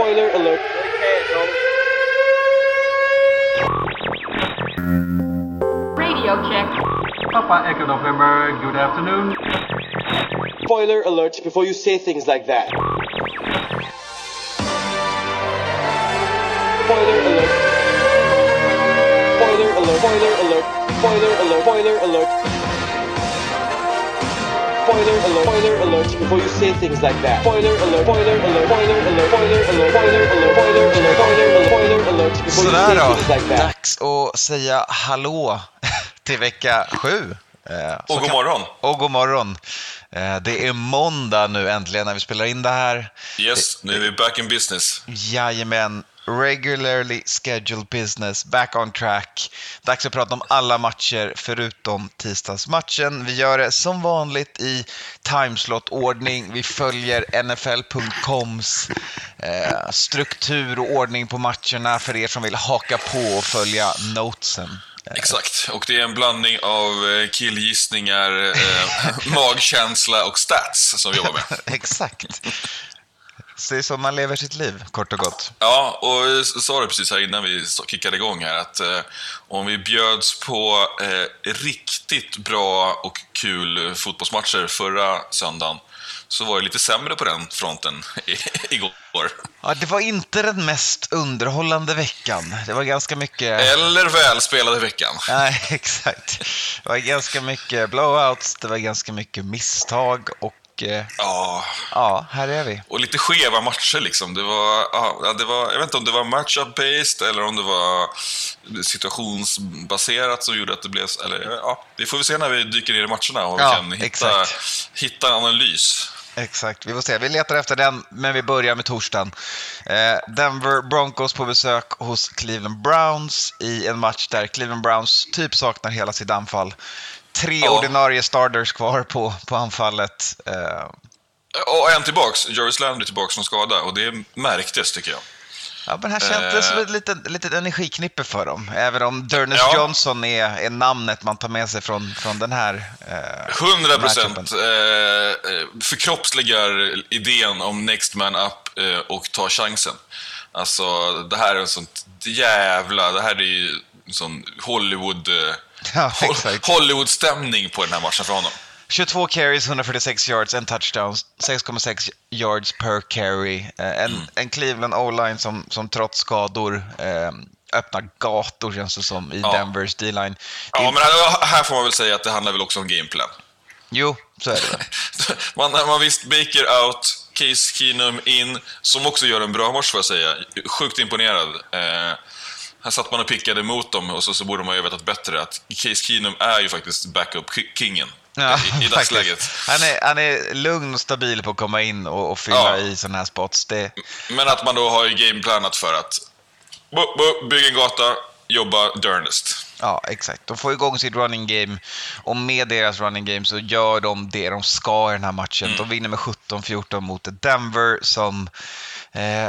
Spoiler alert. Radio check. Papa Echo November, good afternoon. Spoiler alert before you say things like that. Spoiler alert. Spoiler alert. Spoiler alert. Spoiler alert. Spoiler alert. Spoiler alert, spoiler alert before you say things like that. Spoiler alert, spoiler alert, spoiler alert, spoiler alert, spoiler alert, spoiler alert, spoiler alert, spoiler alert before you say things like that. Dags att säga hallå till vecka sju. Eh, och god morgon. Och god morgon. Eh, det är måndag nu äntligen när vi spelar in det här. Yes, nu är vi back in business. Jajamän. Regularly scheduled business, back on track. Dags att prata om alla matcher förutom tisdagsmatchen. Vi gör det som vanligt i timeslot-ordning. Vi följer NFL.coms eh, struktur och ordning på matcherna för er som vill haka på och följa notesen. Eh, Exakt. Och det är en blandning av eh, killgissningar, eh, magkänsla och stats som vi jobbar med. Exakt. Så det är så man lever sitt liv, kort och gott. Ja, och jag sa det precis här innan vi kickade igång här att eh, om vi bjöds på eh, riktigt bra och kul fotbollsmatcher förra söndagen så var det lite sämre på den fronten igår. Ja, det var inte den mest underhållande veckan. Det var ganska mycket... Eller välspelade veckan. Nej, exakt. Det var ganska mycket blowouts, det var ganska mycket misstag och eh, Ja, ja, här är vi. Och lite skeva matcher liksom. Det var, ja, det var, jag vet inte om det var matchup-based eller om det var situationsbaserat som gjorde att det blev... Eller, ja, det får vi se när vi dyker ner i matcherna och Ja, vi kan hitta, exakt. hitta analys. Exakt, vi får se. Vi letar efter den, men vi börjar med torsdagen. Eh, Denver Broncos på besök hos Cleveland Browns i en match där Cleveland Browns typ saknar hela sitt anfall. Tre Ja. ordinarie starters kvar på, på anfallet. Eh, Och en tillbaks. Jarvis Landry tillbaks från skada och det märktes tycker jag. Ja, men här känns det som Eh. ett litet, litet energiknippe för dem. Även om Dernis Ja. Johnson är, är namnet man tar med sig från, från den här eh, 100 procent matchupen. eh, förkroppsligar idén om next man up eh, och ta chansen. Alltså, det här är en sånt jävla... Det här är ju en sån Hollywood... Eh, Ja. Hollywood-stämning på den här matchen för honom. 22 carries, 146 yards, en touchdown, 6,6 yards per carry. Eh, En, Mm. en Cleveland O-line som, som trots skador eh, öppnar gator känns det som i Ja. Denvers D-line. Ja, men här, här får man väl säga att det handlar väl också om gameplan. Jo, så är det man, man visst, Baker out, Case Keenum in, som också gör en bra match får jag säga. Sjukt imponerad. Eh, här satt man och pickade mot dem och så, så borde man ju vetat bättre att Case Keenum är ju faktiskt backup-kingen Ja, i, i dagsläget. Han är, han är lugn och stabil på att komma in och, och fylla Ja. i sådana här spots. Det, Men att man då har ju gameplanat för att bo, bo, bygga en gata, jobba durnest. Ja, exakt. De får igång sitt running game och med deras running game så gör de det de ska i den här matchen. Mm. De vinner med 17-14 mot Denver som eh,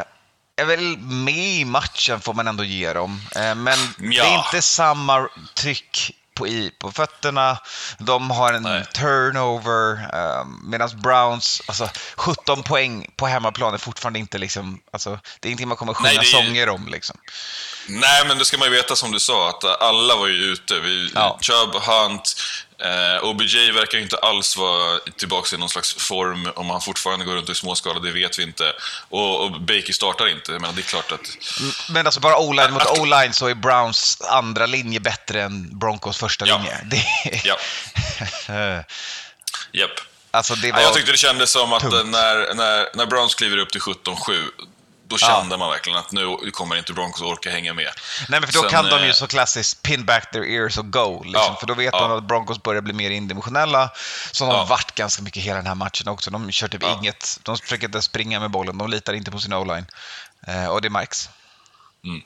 är väl med i matchen får man ändå ge dem. Eh, men det är Ja. inte samma tryck på, i, på fötterna. De har en Nej. turnover eh, medan Browns, alltså 17 poäng på hemmaplan är fortfarande inte liksom, alltså det är ingenting man kommer sjunga Nej, är sånger om liksom. Nej, men det ska man ju veta som du sa, att alla var ju ute. Vi, Ja. Chubb, Hunt, eh, OBJ verkar inte alls vara tillbaka i någon slags form. Om han fortfarande går runt i småskala, det vet vi inte. Och, och Baker startar inte, men det är klart att... Men alltså bara o-line mot o-line så är Browns andra linje bättre än Broncos första Ja. linje. Det, Ja, japp. alltså det var... Ja, jag tyckte det kändes som att tungt. när, när, när Browns kliver upp till 17-7, då kände man verkligen att nu kommer inte Broncos orka hänga med. Nej, men för då Sen, kan de ju eh, så klassiskt pin back their ears och go. Liksom. Ja, för då vet ja. man att Broncos börjar bli mer indimensionella. Som de Ja. varit ganska mycket hela den här matchen också. De kör typ Ja. inget, de försöker inte springa med bollen. De litar inte på sin o-line. Eh, och det märks. Mm.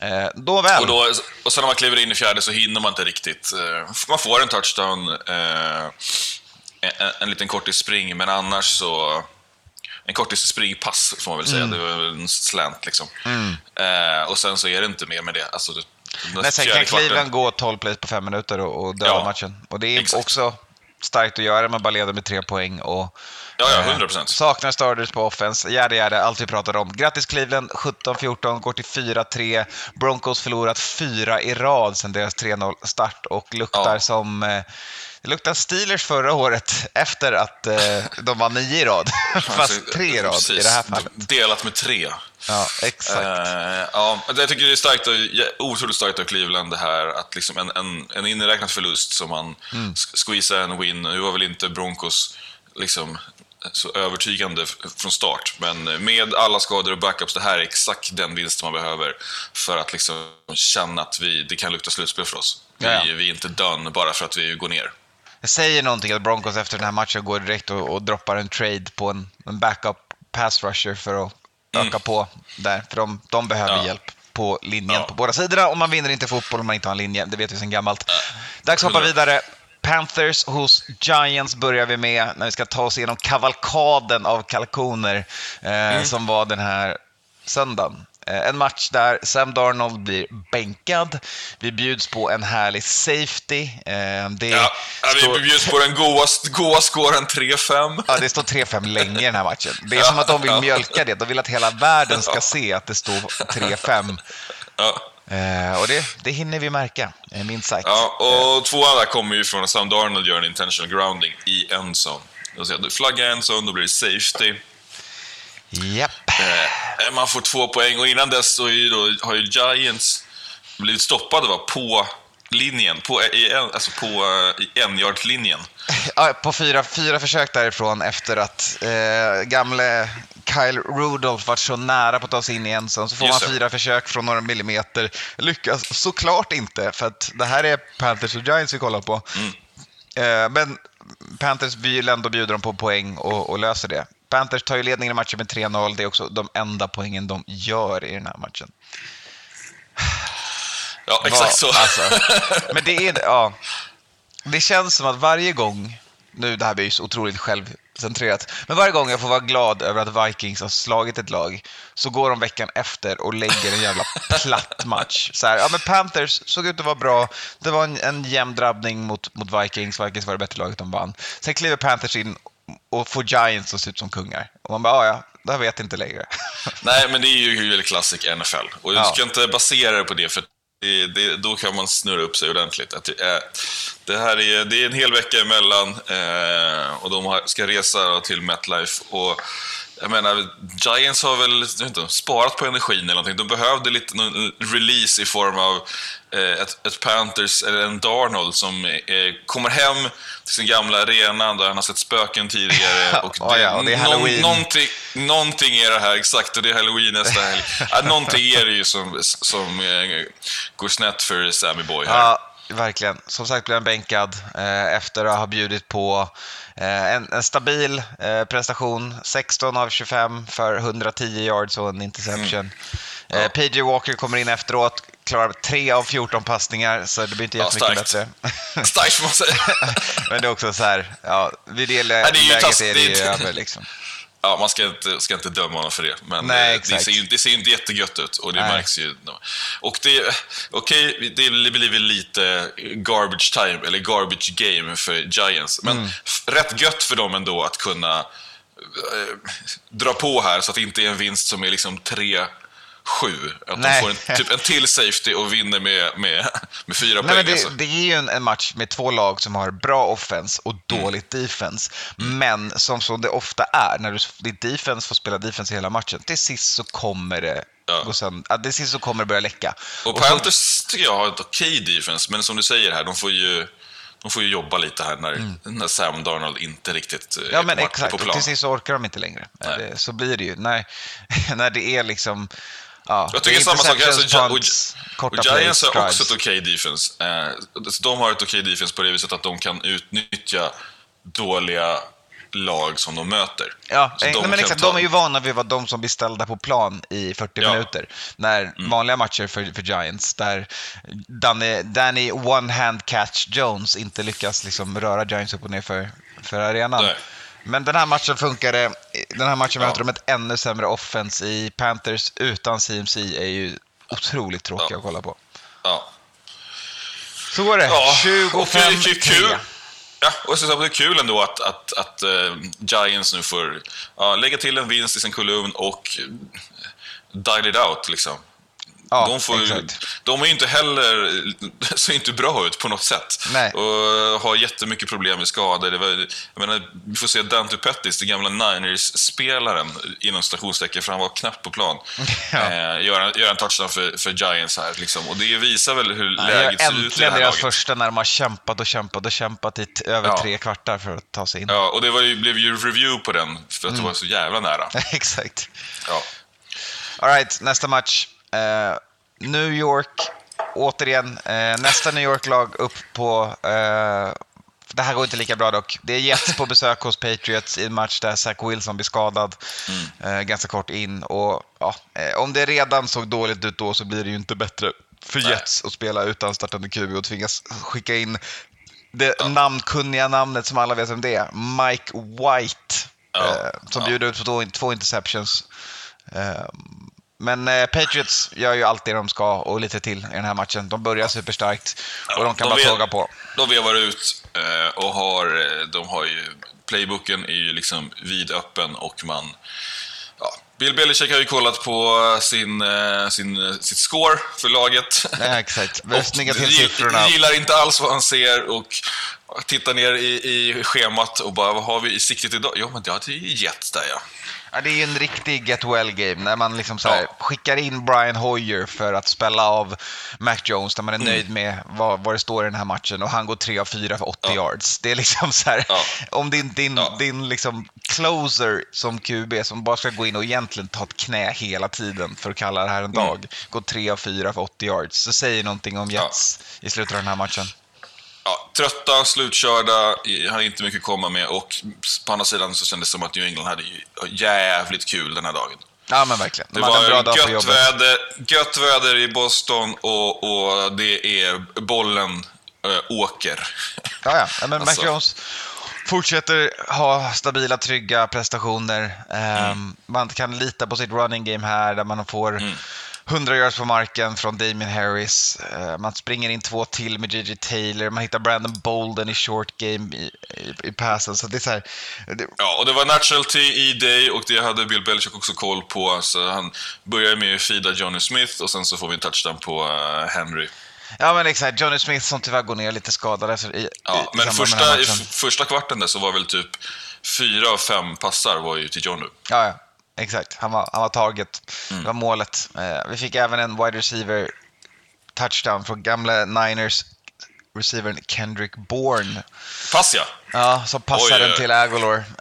Eh, då väl. Och, då, och sen när man kliver in i fjärde så hinner man inte riktigt. eh, Man får en touchdown, eh, en, en liten kortis spring, men annars så... En kortis springpass får man väl säga. Mm. Det var en slant liksom. Eh, och sen så är det inte mer med det. Alltså, det Nej, sen kan Cleveland gå 12 plays på fem minuter och, och döda Ja, matchen. Och det är exakt. också starkt att göra, man bara leder med tre poäng och Ja, ja, eh, 100 procent. saknar starters på offense. Jada, jada, allt vi pratade om. Grattis Cleveland, 17-14, går till 4-3. Broncos förlorat fyra i rad sedan deras 3-0-start och luktar Ja. som eh, det luktar Steelers förra året efter att eh, de vann nio i rad. Fast tre i rad i det här fallet. Delat med tre. Ja, exakt. Eh, ja, jag tycker det är starkt och, otroligt starkt av Cleveland det här att liksom en, en, en inräknad förlust som man mm. squeezar en win. Nu var väl inte Broncos liksom så övertygande från start, men med alla skador och backups, det här är exakt den vinst man behöver för att liksom känna att vi, det kan lukta slutspel för oss. Vi, ja. vi är inte done bara för att vi går ner. Det säger någonting att Broncos efter den här matchen går direkt och, och droppar en trade på en, en backup pass rusher för att öka på där. För de, de behöver Mm. Ja. hjälp på linjen Ja. på båda sidorna och man vinner inte fotboll om man inte har en linje. Det vet vi sedan gammalt. Dags att hoppa vidare. Panthers hos Giants börjar vi med när vi ska ta oss igenom kavalkaden av kalkoner eh, Mm. som var den här söndagen. Eh, En match där Sam Darnold blir bänkad. Vi bjuds på en härlig safety. Eh, Det Ja, ja, står- vi bjuds på den goa, goa scoren 3-5. Ja, det står 3-5 länge i den här matchen. Det är som att de vill Ja. mjölka det. De vill att hela världen ska se att det står 3-5. Ja. Eh, och det, det hinner vi märka, minst sagt. Ja, och tvåan där kommer ju från att Sam Darnold gör en intentional grounding i säger jag, du flaggar endzone, då blir det safety. Japp. Eh, man får två poäng och innan dess så ju då, har ju Giants blivit stoppade va, på linjen, på, i, en- alltså på eh, en-yard-linjen. Ja, på fyra, fyra försök därifrån efter att eh, gamle Kyle Rudolph varit så nära på att ta sig in i en sån, så får Just man det. fyra försök från några millimeter. Lyckas såklart inte, för att det här är Panthers och Giants vi kollar på. Mm. Eh, men Panthers vill ändå bjuda dem på poäng och, och löser det. Panthers tar ju ledningen i matchen med 3-0. Det är också de enda poängen de gör i den här matchen. Ja, exakt så. Alltså, men det är, ja. Det känns som att varje gång, nu det här blir ju så otroligt självcentrerat, men varje gång jag får vara glad över att Vikings har slagit ett lag, så går de veckan efter och lägger en jävla platt match. Så här, ja men Panthers såg ut att vara bra, det var en, en jämn drabbning mot, mot Vikings, Vikings var det bättre laget, de vann. Sen kliver Panthers in och får Giants att se ut som kungar. Och man bara, ja ja, det vet inte längre. Nej, men det är ju klassisk NFL. Och Ja. du ska inte basera det på det, för det, det, då kan man snurra upp sig ordentligt. Att det, är, det här är, det är en hel vecka emellan eh, och de har, ska resa till MetLife. Och jag menar, Giants har väl inte, sparat på energin eller någonting. De behövde lite någon release i form av eh, ett, ett Panthers eller en Darnold som eh, kommer hem till sin gamla arena där han har sett spöken tidigare. Och Ja, ja, och det är någon- Halloween. någonting, någonting är det här, exakt, och det är halloween nästa helg. Ja, någonting är det ju som, som eh, går snett för Sammy Boy här. Ja, verkligen. Som sagt blev han bänkad eh, efter att ha bjudit på eh, en, en stabil eh, prestation. 16 av 25 för 110 yards och en interception. Mm. Eh, PJ Walker kommer in efteråt, klarar 3 av 14 passningar, så det blir inte Ja, jättemycket starkt. bättre. Starkt får man säga. Men det är också så här, ja, vid det lä- Ja, det läget är det ju över liksom. Ja, man ska inte, ska inte döma honom för det, men Nej, eh, det, ser ju, det ser ju inte jättegött ut och det Nej. märks ju. Och det, okej, det blir väl lite garbage time, eller garbage game för Giants, men Mm. rätt gött för dem ändå att kunna eh, dra på här så att det inte är en vinst som är liksom 3 7. Att Nej. de får en, typ en till safety och vinner med, med, med fyra Nej, poäng. men det, alltså. det är ju en, en match med två lag som har bra offense och dåligt defense. Men som så det ofta är, när du, ditt defense får spela defense hela matchen, till sist så kommer det Ja. gå sönder. Ja, till sist så kommer det börja läcka. Och Och så- Panthers tycker jag har ett okej defense, men som du säger här, de får ju, de får ju jobba lite här när, när Sam Darnold inte riktigt eh, Mm. Ja, är men på, exakt. på Och plan. till sist så orkar de inte längre. Nej. Det, så blir det ju. När, när det är liksom... Ja, Jag tycker samma sak. Alltså, och, korta och Giants har också ett okej defense. Eh, så de har ett okej defense på det viset att de kan utnyttja dåliga lag som de möter. Ja, Så eh, nej, men exakt. ta- De är ju vana vid att vara de som blir ställda på plan i 40 Ja. Mm. minuter. När vanliga matcher för, för Giants, där Danny, Danny One-Hand Catch Jones inte lyckas liksom röra Giants upp och ner för, för arenan. Nej. Men den här matchen funkade. Den här matchen Ja. möter de ett ännu sämre offense i Panthers utan CMC är ju otroligt tråkiga Ja. att kolla på. Ja. Så går det. Ja, 25 och det är kul. Ja, och att det är kul ändå att, att, att eh, Giants nu får ja, lägga till en vinst i sin kolumn och eh, dial it out liksom. Ja, de, får, ju- exakt. De är ju inte heller, ser inte bra ut på något sätt. Nej. Och har jättemycket problem med skador. Det var, jag menar, vi får se Dante Pettis, den gamla Niners-spelaren, inom stationstecken, för han var knappt på plan. Ja. eh, göra, göra en touchdown för, för Giants här. Liksom. Och det visar väl hur är läget ser ut i det här deras första när de har kämpat och kämpat och kämpat i över Ja. tre kvartar för att ta sig in. Ja, och det var ju, blev ju review på den, för Mm. att det var så jävla nära. Exakt. Ja. All right, nästa match. Eh, New York, återigen, eh, nästa New York-lag upp på... Eh, det här går inte lika bra dock. Det är Jets på besök hos Patriots i en match där Zach Wilson blir skadad eh, ganska kort in. Och, ja, om det redan såg dåligt ut då så blir det ju inte bättre för Nej. Jets att spela utan startande QB och tvingas skicka in det namnkunniga namnet som alla vet vem det är, Mike White, Ja, som ja. bjuder ut på två interceptions. Men eh, Patriots gör ju allt det de ska och lite till i den här matchen. De börjar superstarkt och de kan bara vet- såga på. De vevar ut eh, och har, eh, de har ju, playbooken är ju liksom vidöppen och man... Ja, Bill Belichick har ju kollat på sin, eh, sin, eh, sitt score för laget. Ja, exakt. Snygga till siffrorna. Gillar inte alls vad han ser och tittar ner i, i schemat och bara, vad har vi i siktet idag? Jo, men det är ju Jets där ja. Ja, det är ju en riktig get well-game när man liksom så här Ja. skickar in Brian Hoyer för att spela av Mac Jones där man är Mm. nöjd med vad, vad det står i den här matchen och han går 3 av 4 för 80 yards. Det är liksom så här, Ja. om din, din, Ja. din liksom closer som QB som bara ska gå in och egentligen ta ett knä hela tiden för att kalla det här en Mm. dag, går 3 av 4 för 80 yards, så säger någonting om Jets i slutet av den här matchen. Ja, trötta, slutkörda, hade inte mycket att komma med och på andra sidan så kändes det som att New England hade jävligt kul den här dagen. Ja men verkligen. De Det hade en bra var dag gött väder, gött väder i Boston och, och det är bollen äh, åker. Ja, ja. ja men Mac Alltså. Jones fortsätter ha stabila, trygga prestationer. Mm. Man kan lita på sitt running game här där man får Mm. 100 yards på marken från Damien Harris. Eh, man springer in två till med JJ Taylor. Man hittar Brandon Bolden i short game i, i, i passen. Så det är så här, det, Ja, och det var natural T i day och det hade Bill Belichick också koll på. Så han börjar med att feeda Johnny Smith och sen så får vi en touchdown på eh, Henry. ja men exakt, Johnny Smith som tyvärr går ner lite skadad efter, i, Ja, i, men första, i första kvarten där så var väl typ fyra av fem passar var ju till Johnny. Ja, ja. Exakt. Han var, han var target. Mm. Det var målet. Eh, vi fick även en wide receiver touchdown från gamla Niners receivern Kendrick Bourne. Pass ja! Ja, som passade den till. Eh,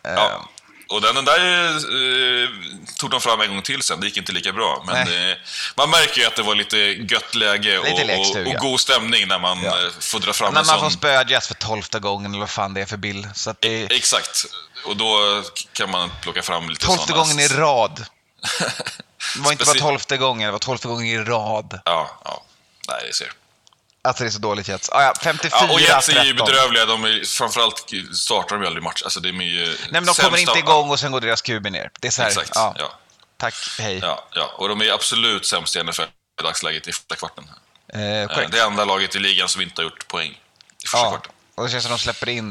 ja. Och den, den där eh, tog de fram en gång till sen, det gick inte lika bra. Men eh, man märker ju att det var lite gött läge och, Lite och, och god stämning när man Ja. eh, får dra fram När en man får sån. spöa Jets för tolfte gången, eller vad fan det är för bild. Så det är Exakt. Och då kan man plocka fram lite tolfte gången i rad. Det var inte bara tolfte gången, det var tolfte gången i rad. Ja, ja. Nej, det ser. Alltså det är så dåligt Jets. Ah, ja, 54 Ja, och Jets är ju 13. bedrövliga. De är, framförallt startar de ju aldrig match. Alltså, de är ju Nej men de kommer inte igång och sen går deras QB ner. Det är så här, Exakt, ja, ja. Tack, hej. Ja, ja. Och de är absolut sämst i NFL i dagsläget i första kvarten. Eh, Eh. Det enda laget i ligan som inte har gjort poäng i första Ja, kvarten. och det känns som de släpper in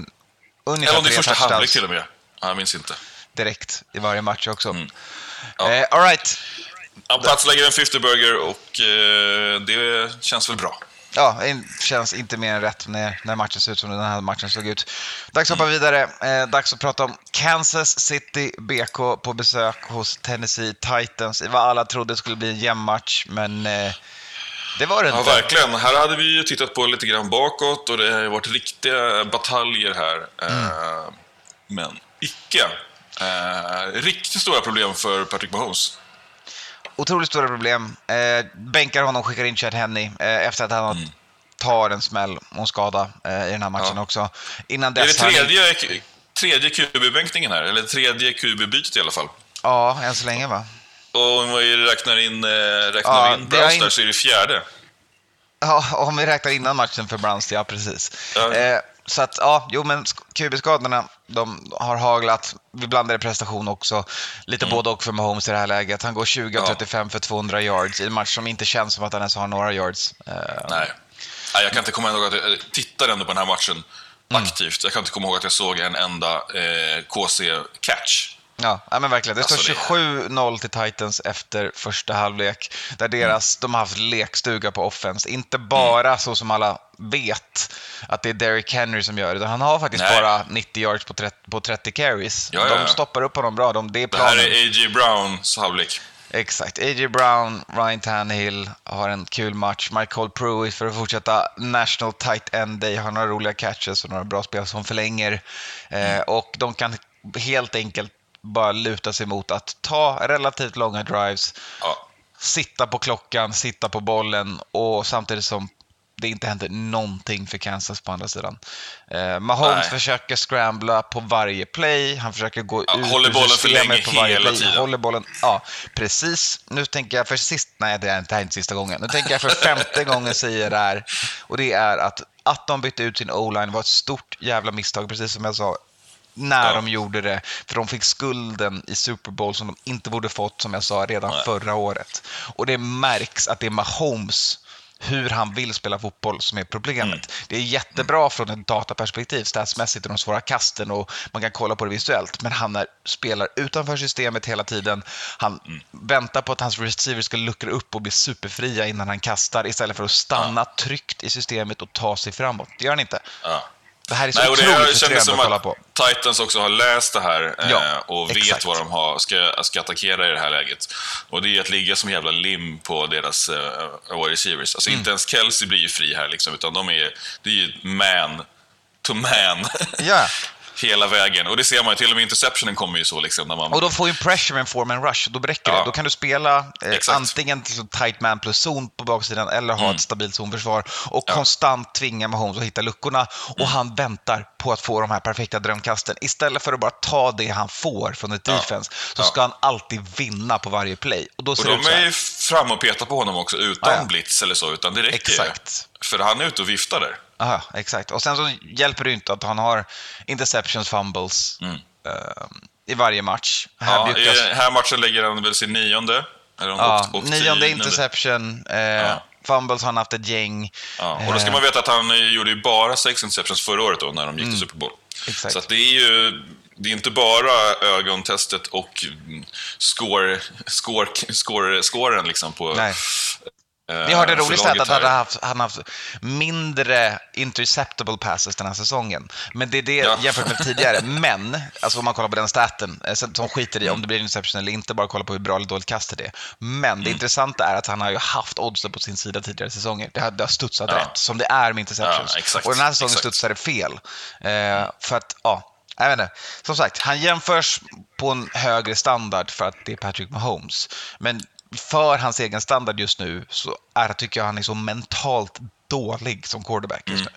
Eller ungefär om det är första halvlek till och med. Ja, jag minns inte. direkt i varje match också. Mm. Ja. Eh, all right. Ja, Pats lägger en 50-burger och eh, det känns väl bra. Ja, det känns inte mer än rätt när, när matchen ser ut som den här matchen såg ut. Dags att Mm. hoppa vidare. Eh, dags att prata om Kansas City BK på besök hos Tennessee Titans. Var alla trodde skulle bli en jämn match, men eh, det var det Ja, inte. verkligen. Här hade vi ju tittat på lite grann bakåt och det har varit riktiga bataljer här. Eh, men icke. Eh, riktigt stora problem för Patrick Mahomes. Otroligt stora problem. Eh, bänkar honom, skickar in Chad Henney eh, efter att han Mm. tar en smäll och en skada eh, i den här matchen Ja. också. Innan Är det dess har han- tredje, tredje QB-bänkningen här? Eller tredje QB-bytet i alla fall? Ja, än så länge va? Och om vi räknar in, eh, räknar Ja, in Browns in- där så är det fjärde. Ja, om vi räknar innan matchen för Browns, ja precis. Ja. Eh, så att, ja, jo men sk- QB-skadorna, de har haglat. Vi blandade prestation också. Lite både och för Mahomes i det här läget. Han går 20 av Mm. Ja. 35 för 200 yards i en match som inte känns som att han ens har några yards. Eh, Nej. Nej, jag kan inte komma ihåg att jag jag tittade ändå på den här matchen aktivt. Jag kan inte komma ihåg att jag såg en enda eh, KC-catch. Ja, ja, men verkligen. Det står Alltså, det- 27-0 till Titans efter första halvlek. Där deras, de har haft lekstuga på offense. Inte bara så som alla vet att det är Derrick Henry som gör det. Han har faktiskt Nej. bara 90 yards på 30, på 30 carries. Ja, ja, de stoppar upp honom bra. De, det är Det här planen. är A.J. Browns halvlek. Exakt. A.J. Brown, Ryan Tannehill har en kul match. Michael Pruitt för att fortsätta National Tight End Day har några roliga catches och några bra spel som förlänger. Eh, och de kan helt enkelt bara luta sig mot att ta relativt långa drives, Ja. sitta på klockan, sitta på bollen och samtidigt som det inte händer någonting för Kansas på andra sidan. Eh, Mahomes Nej. försöker scrambla på varje play, han försöker gå Ja, ut håller bollen för länge på varje hela play. tiden. Håller bollen, ja, precis. Nu tänker jag för sist, nej det är inte, det här är inte sista gången. Nu tänker jag för femte gången säger det här. Och det är att, att de bytte ut sin o-line var ett stort jävla misstag, precis som jag sa när Ja. de gjorde det. För de fick skulden i Super Bowl som de inte borde fått, som jag sa, redan Nej. förra året. Och det märks att det är Mahomes, hur han vill spela fotboll, som är problemet. Mm. Det är jättebra från ett dataperspektiv, statsmässigt och de svåra kasten och man kan kolla på det visuellt. Men han är, spelar utanför systemet hela tiden. Han Mm. väntar på att hans receiver ska luckra upp och bli superfria innan han kastar istället för att stanna tryggt i systemet och ta sig framåt. Det gör han inte. Ja. Det här är så Nej, och det otroligt kändes som att kolla på. Titans också har läst det här eh, Ja, och vet exakt. vad de har, ska, ska attackera i det här läget. Och det är att ligga som jävla lim på deras wide receivers. Alltså Mm. inte ens Kelsey blir ju fri här liksom, utan de är, det är ju man to man Ja. hela vägen. Och det ser man ju, till och med interceptionen kommer ju så liksom när man... Och de får ju pressure med en four-man rush, då räcker Ja. det. Då kan du spela eh, antingen till tight man plus zon på baksidan eller ha ett stabilt zonförsvar och Ja. konstant tvinga Mahomes att hitta luckorna. Och han väntar på att få de här perfekta drömkasten. Istället för att bara ta det han får från ett Ja. defense så ska han alltid vinna på varje play. Och då Och ser ut de är ju framme och petar på honom också utan blitz eller så, utan det räcker Exakt. För han är ute och viftar där. Aha, exakt. Och sen så hjälper det inte att han har interceptions, fumbles Mm. eh, i varje match. Här Ja, lyckas... I här matchen lägger han väl sin nionde. Eller Ja, åkt- nionde interception, eh, fumbles har han haft ett gäng. Ja, och då ska Eh, man veta att han gjorde ju bara sex interceptions förra året då, när de gick till Super Bowl. Mm. Exakt. Så det är ju det är inte bara ögontestet och mm, score, score, score, scoren liksom på... Nej. Eh, Vi hörde för roligt laget att han haft, han har haft mindre interceptable passes den här säsongen. Men det är det Ja. jämfört med tidigare. Men, alltså om man kollar på den staten, eh, som skiter i om det blir interception eller inte, bara kolla på hur bra eller dåligt kast det är. Men Mm. det intressanta är att han har ju haft oddsen på sin sida tidigare säsonger. Det har, det har studsat Ja. rätt, som det är med interceptions. Ja, Och den här säsongen exakt. det fel. Eh, för att, ja, jag vet inte. Som sagt, han jämförs på en högre standard för att det är Patrick Mahomes. Men för hans egen standard just nu så är, tycker jag han är så mentalt dålig som quarterback just nu.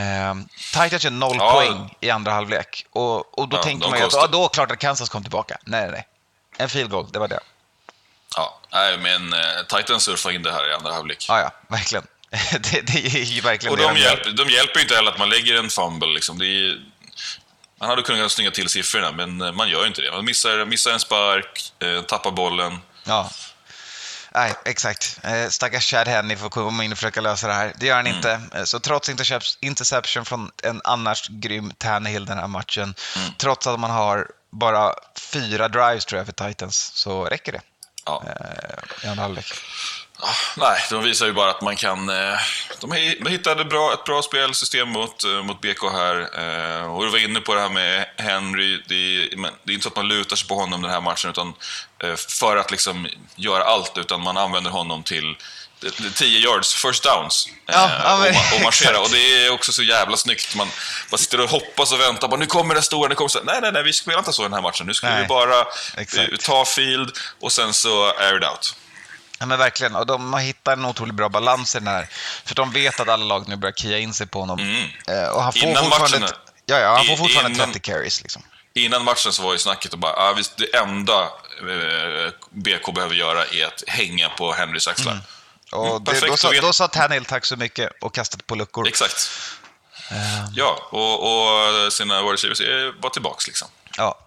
Eh, Titans gör noll Ja. poäng i andra halvlek. Och, och då Ja, tänker de man ju att ja, då klart att Kansas kom tillbaka. Nej, nej, nej. En field goal, det var det. Ja, nej, men eh, Titans surfar in det här i andra halvlek. Ja, ja, verkligen. det, det är ju verkligen Och det de hjälper, de hjälper ju inte heller att man lägger en fumble. Liksom. Det är, man hade kunnat snygga till siffrorna, men eh, man gör ju inte det. Man missar, missar en spark, eh, tappar bollen. Ja. Nej, exakt. Eh, stackars Chad Henney får komma in och försöka lösa det här. Det gör han Mm. inte. Eh, Så trots intercep- interception från en annars grym Tannehill den här matchen, Mm. trots att man har bara fyra drives tror jag för Titans, så räcker det Ja. eh, i andra halvlek. Ah, Nej, de visar ju bara att man kan... eh, De hi- de hittade bra, ett bra spelsystem mot, eh, mot BK här. Och du var inne på det här med Henry. Det är, det är inte så att man lutar sig på honom den här matchen utan för att liksom göra allt, utan man använder honom till det- det är 10 yards, first downs. eh, Ja, men- och, ma- och marschera. Och det är också så jävla snyggt. Man bara sitter och hoppas och väntar. Bara, nu kommer det stora, nu kommer det. Nej, nej, nej, vi spelar inte så den här matchen. Nu ska Nej, vi bara eh, exakt. ta field och sen så air it out. Ja, men verkligen. Och de har hittat en otroligt bra balans i den här. För de vet att alla lag nu börjar kia in sig på honom. Eh, och han får Mm. Innan fortfarande, matchen- ja, ja, han får i- fortfarande innan- 30 carries. Liksom. Innan matchen så var ju snacket och bara, ah, visst, det enda eh, BK behöver göra är att hänga på Henrys axlar. Och Mm, det, perfekt, då, sa, då vet- då sa Tannehill tack så mycket och kastade på luckor. Exakt. Ehm. Ja, och, och sina wide receivers är bara tillbaks liksom. Ja.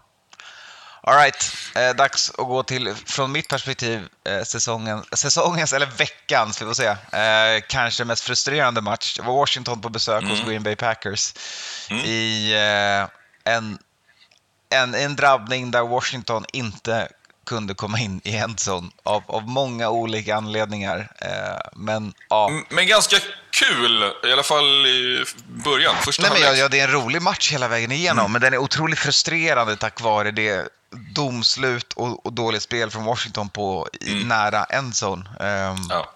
All right. eh, dags att gå till, från mitt perspektiv, eh, säsongen, säsongens, eller veckans, vi får se, eh, kanske mest frustrerande match. Det var Washington på besök hos Green Bay Packers i eh, en, en, en drabbning där Washington inte kunde komma in i endzone av, av många olika anledningar. Eh, men ja, Men ganska kul, i alla fall i början. Första Nej, men ja, ja, det är en rolig match hela vägen igenom, men den är otroligt frustrerande tack vare det domslut och, och dåligt spel från Washington på i, nära endzone. Ehm, Ja.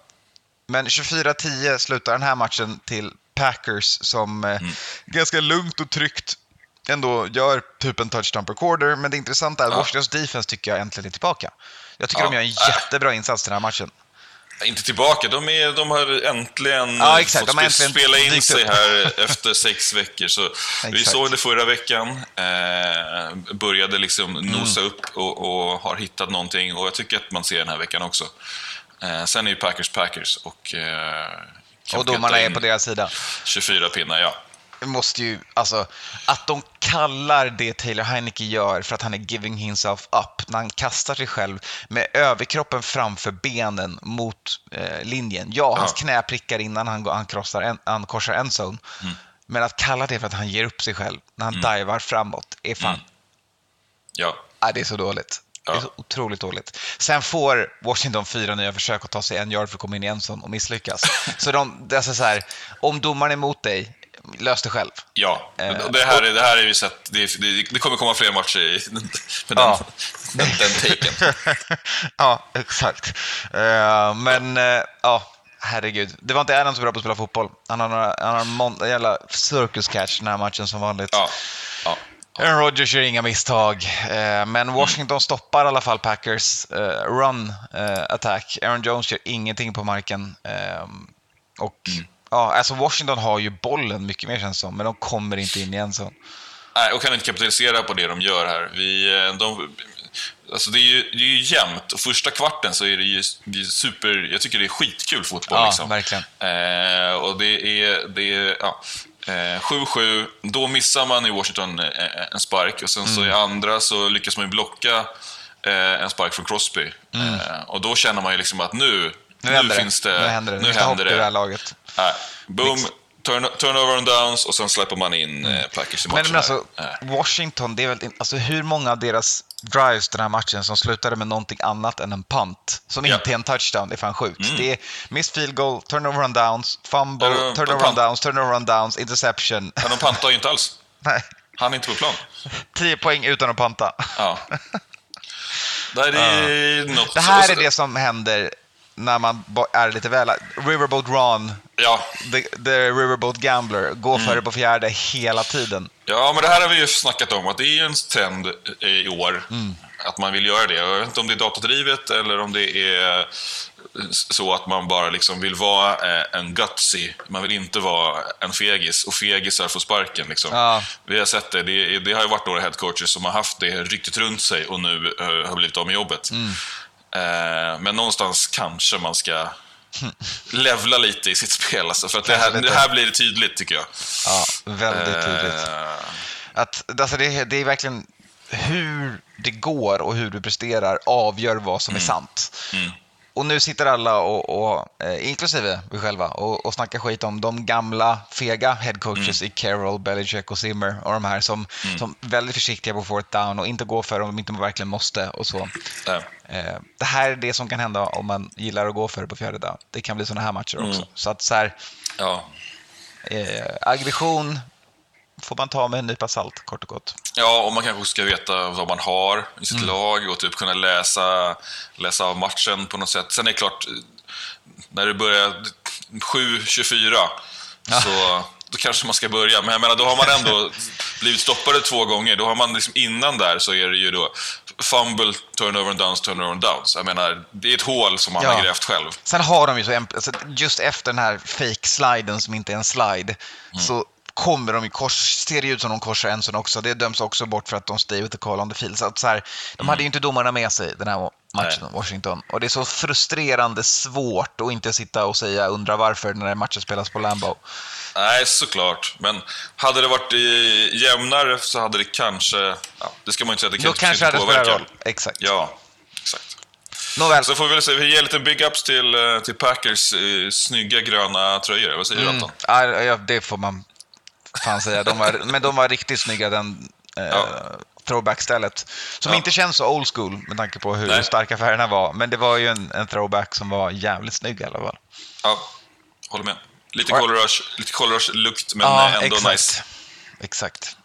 Men 24-10 slutar den här matchen till Packers som eh, ganska lugnt och tryggt ändå gör typ en touchdown per quarter. Men det intressanta är att Ja. Washingtons defense tycker jag äntligen är tillbaka. Jag tycker Ja. de gör en jättebra insats den här matchen. Inte tillbaka, de, är, de har äntligen Ja, fått De äntligen spela in sig här efter sex veckor. Så vi såg det förra veckan, eh, började liksom Mm. nosa upp och, och har hittat någonting och jag tycker att man ser den här veckan också. Eh, sen är ju Packers Packers och... Eh, Och domarna är på deras sida. 24 pinnar, ja. Måste ju, alltså, att de kallar det Taylor Heineke gör för att han är giving himself up, när han kastar sig själv med överkroppen framför benen mot eh, linjen. Ja, hans Ja. knä prickar innan han, går- han, krossar en, han korsar en zone. Mm. Men att kalla det för att han ger upp sig själv när han divar framåt är fan, ja. ah, det är så dåligt. Det är Ja. så otroligt dåligt. Sen får Washington fyra nya försök att ta sig en yard för att komma in i en zone och misslyckas. så de, det är så här, om domaren är emot dig, lös det själv. Ja, Eh, det här, är, det här är ju sett, det, det, det kommer komma fler matcher i, med den, Ja. den, den taken. ja, exakt. Eh, men uh, ja, herregud. Det var inte Adam så bra på att spela fotboll. Han har några, han har en mon- jävla circus catch den här matchen som vanligt. Ja, ja. Aaron Rodgers gör inga misstag, eh, men Washington stoppar i alla fall Packers eh, run eh, attack. Aaron Jones gör ingenting på marken. eh, och ja, alltså Washington har ju bollen mycket mer känns som, men de kommer inte in i en sån. Nej, och kan inte kapitalisera på det de gör här. Vi, eh, de, alltså det, är ju, det är ju jämnt. Och första kvarten så är det ju det är super... Jag tycker det är skitkul fotboll. Ja, liksom. verkligen. Eh, och det är... Det är ja, eh, 7-7. Då missar man i Washington eh, en spark och sen så Mm. i andra så lyckas man ju blocka eh, en spark från Crosby. Eh, och då känner man ju liksom att nu, Mm. Nu händer det. finns det... Nu händer det. Nu Nu händer det. det här laget. Nej, boom, turn, turnover and downs och sen släpper man in eh, Packers i matchen. Mm. Men, men alltså. Eh. Washington, det är väl, alltså hur många av deras drives den här matchen som slutade med någonting annat än en punt, som Ja. inte är en touchdown, det är fan sjukt. Det är missed field goal, turnover and downs, fumble, Ja, turnover and downs, turnover and downs, interception. Men de pantar ju inte alls. Nej, Han är inte på plan. 10 poäng utan att panta. Ja. Det här är något... Det här är det som händer när man är lite väl... Riverboat Ron, Ja. the, the Riverboat Gambler, går Mm. före på fjärde hela tiden. ja, men det här har vi ju snackat om, att det är ju en trend i år. Mm. Att man vill göra det. Jag vet inte om det är datadrivet eller om det är så att man bara liksom vill vara eh, en gutsy. Man vill inte vara en fegis och fegisar får sparken. Liksom. Ja. Vi har sett det. det. Det har ju varit några headcoaches som har haft det ryktet runt sig och nu eh, har blivit av med jobbet. Mm. Eh, men någonstans kanske man ska levla lite i sitt spel. Alltså, för att det här, det här blir det tydligt, tycker jag. Ja, väldigt tydligt. Eh, Att, alltså det, det är verkligen hur det går och hur du presterar avgör vad som är sant. Mm. Och nu sitter alla, och, och, eh, inklusive vi själva, och, och snackar skit om de gamla fega headcoaches Mm. i Carroll, Belichick och Zimmer och de här som, som är väldigt försiktiga på fourth down och inte går för om de inte verkligen måste och så. eh, Eh, det här är det som kan hända om man gillar att gå för det på fjärde down. Det kan bli sådana här matcher Mm. också. Så att så här, ja. eh, aggression får man ta med en nypa salt, kort och gott. Ja, och man kanske ska veta vad man har i sitt Mm. lag och typ kunna läsa, läsa av matchen på något sätt. Sen är det klart, när det börjar 7-24 så då kanske man ska börja. Men jag menar, då har man ändå blivit stoppade två gånger. Då har man liksom innan där så är det ju då fumble, turnover and downs, turnover and downs. Jag menar, det är ett hål som man Ja. har grävt själv. Sen har de ju så, alltså just efter den här fake-sliden som inte är en slide, Mm. så kommer de ju kors, ser det ut som de korsar en sån också. Det döms också bort för att de stay with the call on the field. Så att så här, de Mm. hade ju inte domarna med sig den här matchen mot Washington. Och det är så frustrerande svårt att inte sitta och säga undra varför när matchen spelas på Lambeau. Nej, såklart. Men hade det varit jämnare så hade det kanske... Ja, det ska man inte säga, det Då kanske, kanske det inte hade påverkar. roll. Exakt. Ja, exakt. Nåväl. Så får vi väl säga, vi ger lite big ups till, eh, till Packers eh, snygga gröna tröjor. Vad säger du Anton? Ja, det får man fan säga. De var, men de var riktigt snygga, den eh, Ja. throwback-stället. Som Ja. inte känns så old school med tanke på hur Nej. starka färgerna var. Men det var ju en, en throwback som var jävligt snygg i alla fall. Ja, håller med. Lite Ja. Color Rush, lite Color Rush-lukt, men eh, ändå exakt. nice. Exakt.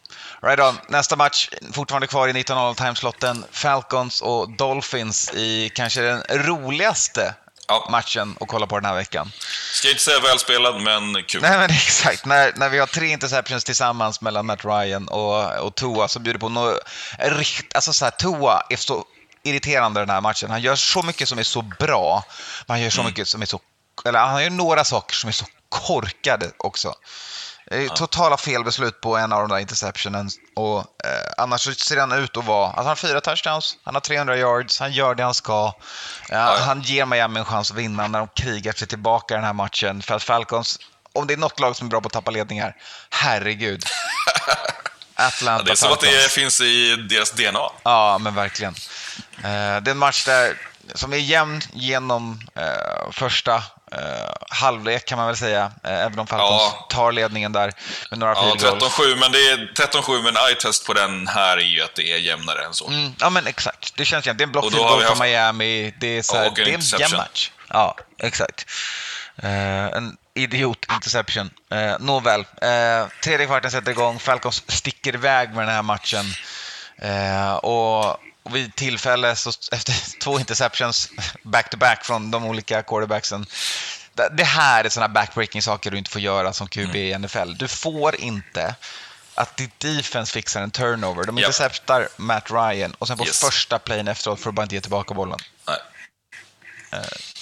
Right on. Nästa match, fortfarande kvar i 19.00 timeslotten. Falcons och Dolphins i kanske den roligaste Ja. matchen att kolla på den här veckan. Ska inte säga välspelad, men kul. Nej, men exakt. När, när vi har tre interceptions tillsammans mellan Matt Ryan och, och Tua som bjuder på något rikt... Alltså så här, Tua är så irriterande den här matchen. Han gör så mycket som är så bra, men han gör så mycket som är så... Eller han gör några saker som är så korkade också. Är Totala felbeslut på en av de där interceptionen. Och, eh, annars ser han ut att vara... Alltså han har fyra touchdowns, han har 300 yards, han gör det han ska. Ja, ja. Han ger Miami en chans att vinna när de krigar sig tillbaka i den här matchen. För att Falcons, om det är något lag som är bra på att tappa ledningar, herregud. Atlanta Ja, det är som att det finns i deras DNA. Ja, men verkligen. Eh, det är en match där, som är jämn genom eh, första eh, halvlek kan man väl säga. Eh, även om Falcons Ja. tar ledningen där med några Ja, field goals. 13-7, men det är 13-7, men eye-test på den här är ju att det är jämnare än så. Mm, ja, men exakt. Det känns jämnt. Det är en block goal haft- Miami. Det är, så här, det är en jämn interception. match. Ja, exakt. Eh, en idiot-interception. Uh, Nåväl. Uh, tredje kvarten sätter igång. Falcons sticker iväg med den här matchen. Eh, och vid tillfälle, så efter två interceptions back-to-back från de olika quarterbacksen. Det- här är sådana backbreaking saker du inte får göra som QB i NFL. Du får inte att ditt defense fixar en turnover. De interceptar Matt Ryan och sen på Yes. första playen efteråt får du bara inte ge tillbaka bollen. Nej.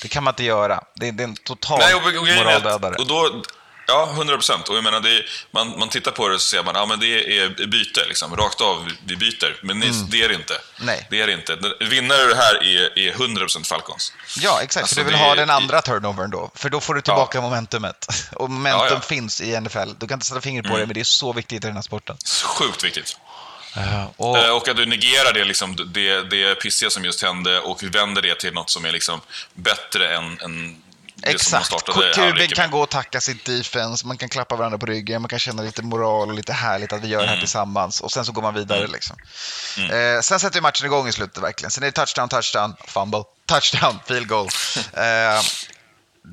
Det kan man inte göra. Det är, det är en total Nej, och, och, moraldödare. och då, Ja, 100 procent. Och jag menar, är, man, man tittar på det så ser man ja, men det är byte, liksom. rakt av, vi byter. Men ni- det är det inte. Mm. Nej. Det är det inte. Vinnare det här är, är 100 procent Falcons. Ja, exakt. Alltså, du vill det ha den andra turnovern då. För då får du tillbaka momentumet. Och momentum Ja, ja. finns i NFL. Du kan inte sätta fingret på det, men det är så viktigt i den här sporten. Sjukt viktigt. Eh, och, Eh, Och att du negerar det, liksom, det, det pissiga som just hände och vänder det till något som är liksom bättre än, än Exakt. Kuben kan gå och tacka sitt defense, man kan klappa varandra på ryggen, man kan känna lite moral och lite härligt att vi gör det här tillsammans. Och sen så går man vidare. Liksom. Eh, sen sätter matchen igång i slutet verkligen. Sen är det touchdown, touchdown, fumble, touchdown, field goal. Eh,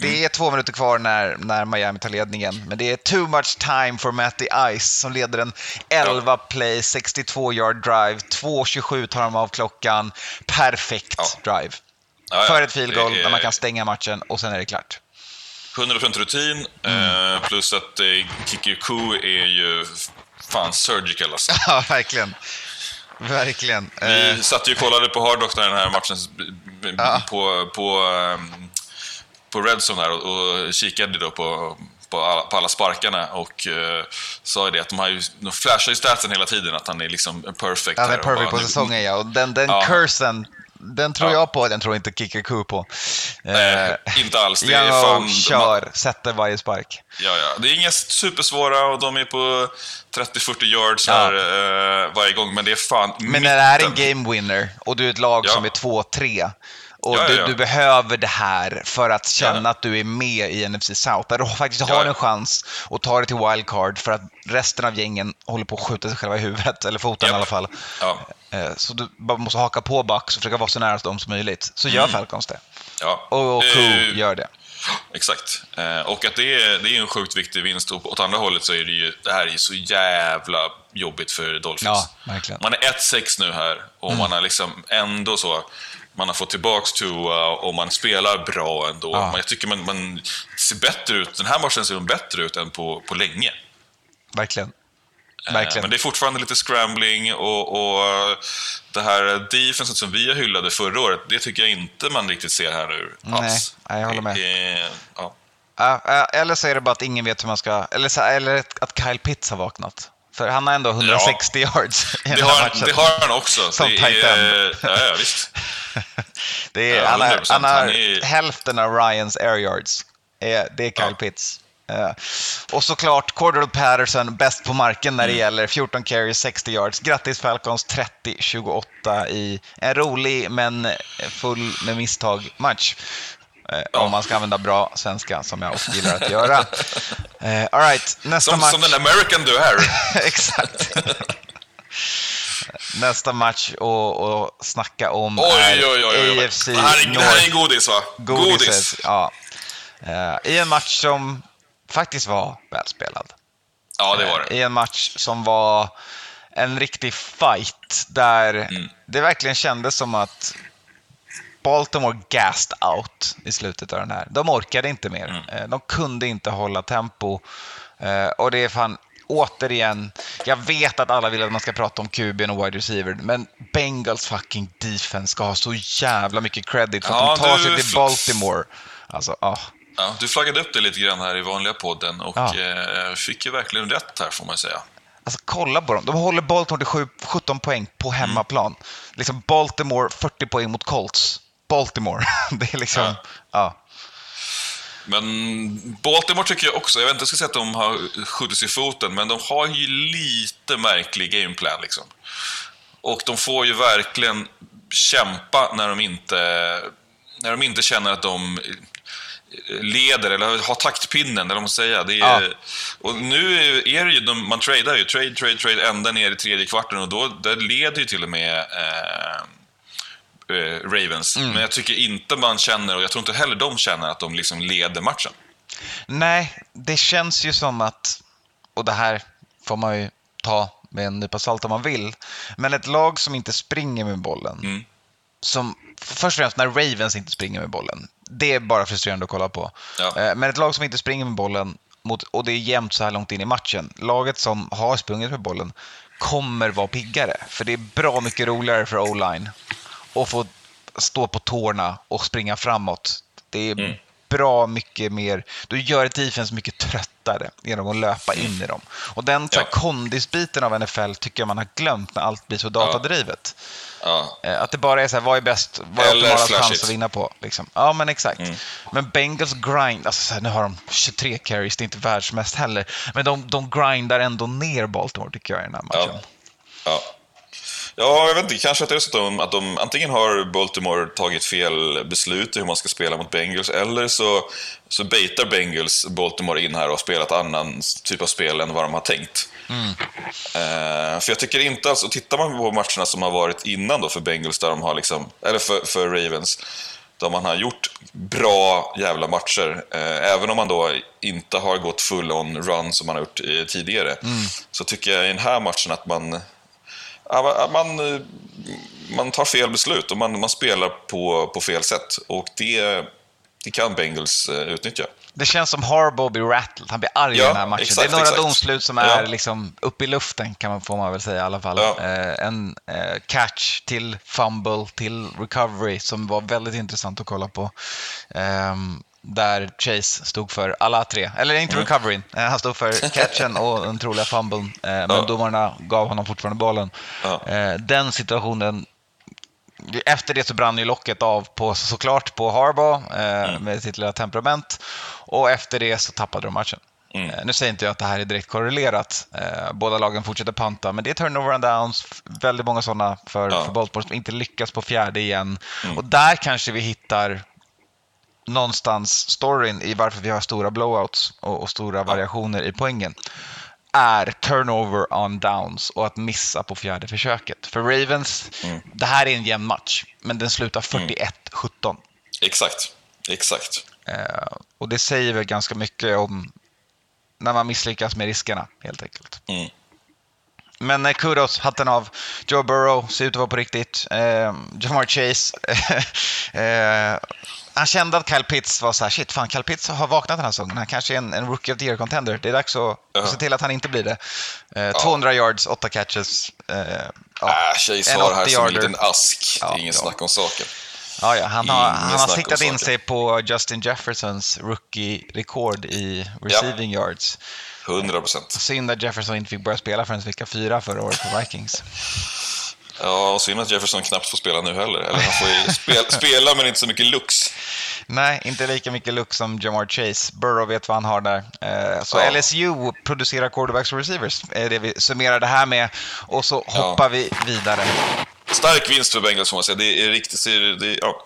det är två minuter kvar när, när Miami tar ledningen, men det är too much time for Matty Ice som leder en 11 play, 62 yard drive, 2.27 tar de av klockan, perfekt Ja. drive. Ja, ja. För ett field goal är där man kan stänga matchen och sen är det klart. 100% rutin, Mm. eh, plus att eh, Kikiku är ju fan surgical alltså. Ja, verkligen. Verkligen. Eh, Vi satt ju och kollade på Hardrock när den här matchen Ja. på, på, ehm, på Redzone här och, och kikade då på, på, alla, på alla sparkarna och uh, sa ju det att de, har ju, de flashar ju statsen hela tiden att han är liksom perfect. Han är här och perfect på säsongen, ja. Och den, den Ja. cursen, den tror Ja. jag på, den tror inte Kicker på. Nej, Eh, inte alls. Det är fan... Kör, sätter varje spark. Ja, ja. Det är inga supersvåra och de är på 30-40 yards här eh, varje gång, men det är fan Men när det är en mitten. game winner och du är ett lag Ja. som är 2-3 och Ja, ja, du, ja. du behöver det här för att känna Ja. att du är med i NFC South, där du faktiskt Ja, har ja. en chans att ta dig till wildcard för att resten av gängen håller på att skjuta sig själva i huvudet, eller foten Japp. i alla fall. Eh, Så du bara måste haka på Bucks och försöka vara så nära dem som möjligt. Så gör Falcons det. ja. Och, och Cool gör det. Exakt. Eh, och att det är, det är en sjukt viktig vinst. Och åt andra hållet så är det ju, det här är ju så jävla jobbigt för Dolphins. Ja, verkligen. Man är 1-6 nu här och man har liksom ändå så, man har fått tillbaks Tua och man spelar bra ändå. Ja. Jag tycker man, man ser bättre ut, den här matchen ser de bättre ut än på, på länge. Verkligen. Eh, Verkligen. Men det är fortfarande lite scrambling och, och eh, det här defenset som vi hyllade förra året, det tycker jag inte man riktigt ser här nu alls. nej, jag håller med. Eh, ja. Ja, ja, eller så är det bara att ingen vet hur man ska... Eller, eller att Kyle Pitts har vaknat. För han har ändå 160 yards i Det har, matchen. det har han också. Som det tight är, ja, ja, visst. Det är, Ja, han, har, 100%. han har hälften av Ryans air yards. Eh, Det är Kyle Ja. Pitts. Eh, Och såklart Cordell Patterson bäst på marken när det Mm. gäller 14 carries, 60 yards. Grattis Falcons 30-28 i en rolig men full med misstag match. Eh, Om man ska använda bra svenska som jag ofta gillar att göra. Eh, all right, nästa Som, match. som den American du är. Exakt. Nästa match och, och snacka om Oj, är oj, oj. AFC Det, här är, det här är godis, va? Godiset, ja. Eh, I en match som faktiskt var välspelad. Ja, det var det. I en match som var en riktig fight där Mm. det verkligen kändes som att Baltimore gassed out i slutet av den här. De orkade inte mer. Mm. Eh, De kunde inte hålla tempo. Eh, Och det är fan, återigen, jag vet att alla vill att man ska prata om QB och wide receiver, men Bengals fucking defense ska ha så jävla mycket credit för att Ja, de tar sig till Baltimore. Alltså, ah. Ja, du flaggade upp det lite grann här i vanliga podden och Ja. eh, fick ju verkligen rätt här, får man säga. Alltså kolla på dem. De håller Baltimore till sju- 17 poäng på hemmaplan. Liksom Baltimore 40 poäng mot Colts. Baltimore. Det är liksom, Ja. ja. Men Baltimore tycker jag också, jag vet inte, jag ska säga att de har skjutit sig i foten, men de har ju lite märklig gameplan liksom. Och de får ju verkligen kämpa när de inte, när de inte känner att de leder eller har taktpinnen, eller vad man ska säga. Det är, Ja. Och nu är det ju, de, man tradar ju, trade, trade, trade, ända ner i tredje kvarten och då där leder ju till och med eh, eh, Ravens. Mm. Men jag tycker inte man känner, och jag tror inte heller de känner, att de liksom leder matchen. Nej, det känns ju som att, och det här får man ju ta med en nypa salt om man vill, men ett lag som inte springer med bollen, Mm. som först och främst när Ravens inte springer med bollen, det är bara frustrerande att kolla på. Ja. Eh, Men ett lag som inte springer med bollen, mot, och det är jämnt så här långt in i matchen, laget som har sprungit med bollen kommer vara piggare. För det är bra mycket roligare för O-line att få stå på tårna och springa framåt. Det är Mm. Bra mycket mer, du gör ett defense mycket tröttare genom att löpa in i dem. Och den Ja. kondisbiten av NFL tycker jag man har glömt när allt blir så datadrivet. Ja. Eh, Att det bara är så här, vad är bäst, vad är Eller optimalast chans att vinna på? Liksom. Ja, men exakt. Mm. Men Bengals grind, alltså så här, nu har de 23 carries, det är inte världsmest heller. Men de, de grindar ändå ner Baltimore tycker jag i den här matchen. Ja. Ja. Ja, jag vet inte. Kanske att det är så att de, att de antingen har Baltimore tagit fel beslut i hur man ska spela mot Bengals, eller så, så baitar Bengals Baltimore in här och spelar ett annan typ av spel än vad de har tänkt. Eh, för jag tycker inte alls, och tittar man på matcherna som har varit innan då för Bengals, där de har liksom, eller för, för Ravens, där man har gjort bra jävla matcher. Eh, även om man då inte har gått full on run som man har gjort eh, tidigare. Så tycker jag i den här matchen att man, man, man, eh, man tar fel beslut och man, man spelar på, på fel sätt. Och det, det kan Bengals eh, utnyttja. Det känns som Harbaugh blir rattled, han blir arg Ja, i den här matchen. exakt, det är några exakt. domslut som Ja. är liksom uppe i luften, kan man, får man väl säga i alla fall. Ja. Eh, en eh, catch till fumble till recovery som var väldigt intressant att kolla på. Ehm, där Chase stod för alla tre, eller inte Mm. recoveryn, eh, han stod för catchen och den troliga fumblen. Eh, men Ja. domarna gav honom fortfarande bollen. Ja. Eh, den situationen efter det så brann ju locket av på, såklart på Harbaugh eh, Mm. med sitt lilla temperament. Och efter det så tappade de matchen. Mm. Nu säger inte jag att det här är direkt korrelerat. Båda lagen fortsätter panta, men det är turnover and downs. Väldigt många sådana för, Ja. för Baltimore som inte lyckas på fjärde igen. Mm. Och där kanske vi hittar någonstans storyn i varför vi har stora blowouts och, och stora variationer i poängen är turnover on downs och att missa på fjärde försöket. För Ravens, Mm. det här är en jämn match, men den slutar 41-17. Exakt, exakt. Eh, och det säger väl ganska mycket om när man misslyckas med riskerna, helt enkelt. Mm. Men eh, kudos, hatten av. Joe Burrow ser ut att vara på riktigt. Eh, Jamar Chase. eh, han kände att Kyle Pitts var så här, shit, fan, Kyle Pitts har vaknat den här säsongen. Han kanske är en, en Rookie of the Year-contender. Det är dags att, Ja. att se till att han inte blir det. Eh, 200 yards, 8 catches. Eh, ja. Chase En har här som en 80-yarder. liten ask. Ja, Ingen ja. snack om saken. Ja, ja, han har, Ingen han har siktat in sig på Justin Jeffersons rookie-rekord i receiving yards. 100 procent. Synd att Jefferson inte fick börja spela förrän vecka fyra förra året för Vikings. Ja, och synd att Jefferson knappt får spela nu heller. Eller han får spela, spela men inte så mycket lux. Nej, inte lika mycket look som Jamar Chase. Burrow vet vad han har där. Eh, Så Ja. LSU producerar quarterbacks och receivers, är det vi summerar det här med. Och så Ja. hoppar vi vidare. Stark vinst för Bengals får man säga. Det är riktigt det är, ja,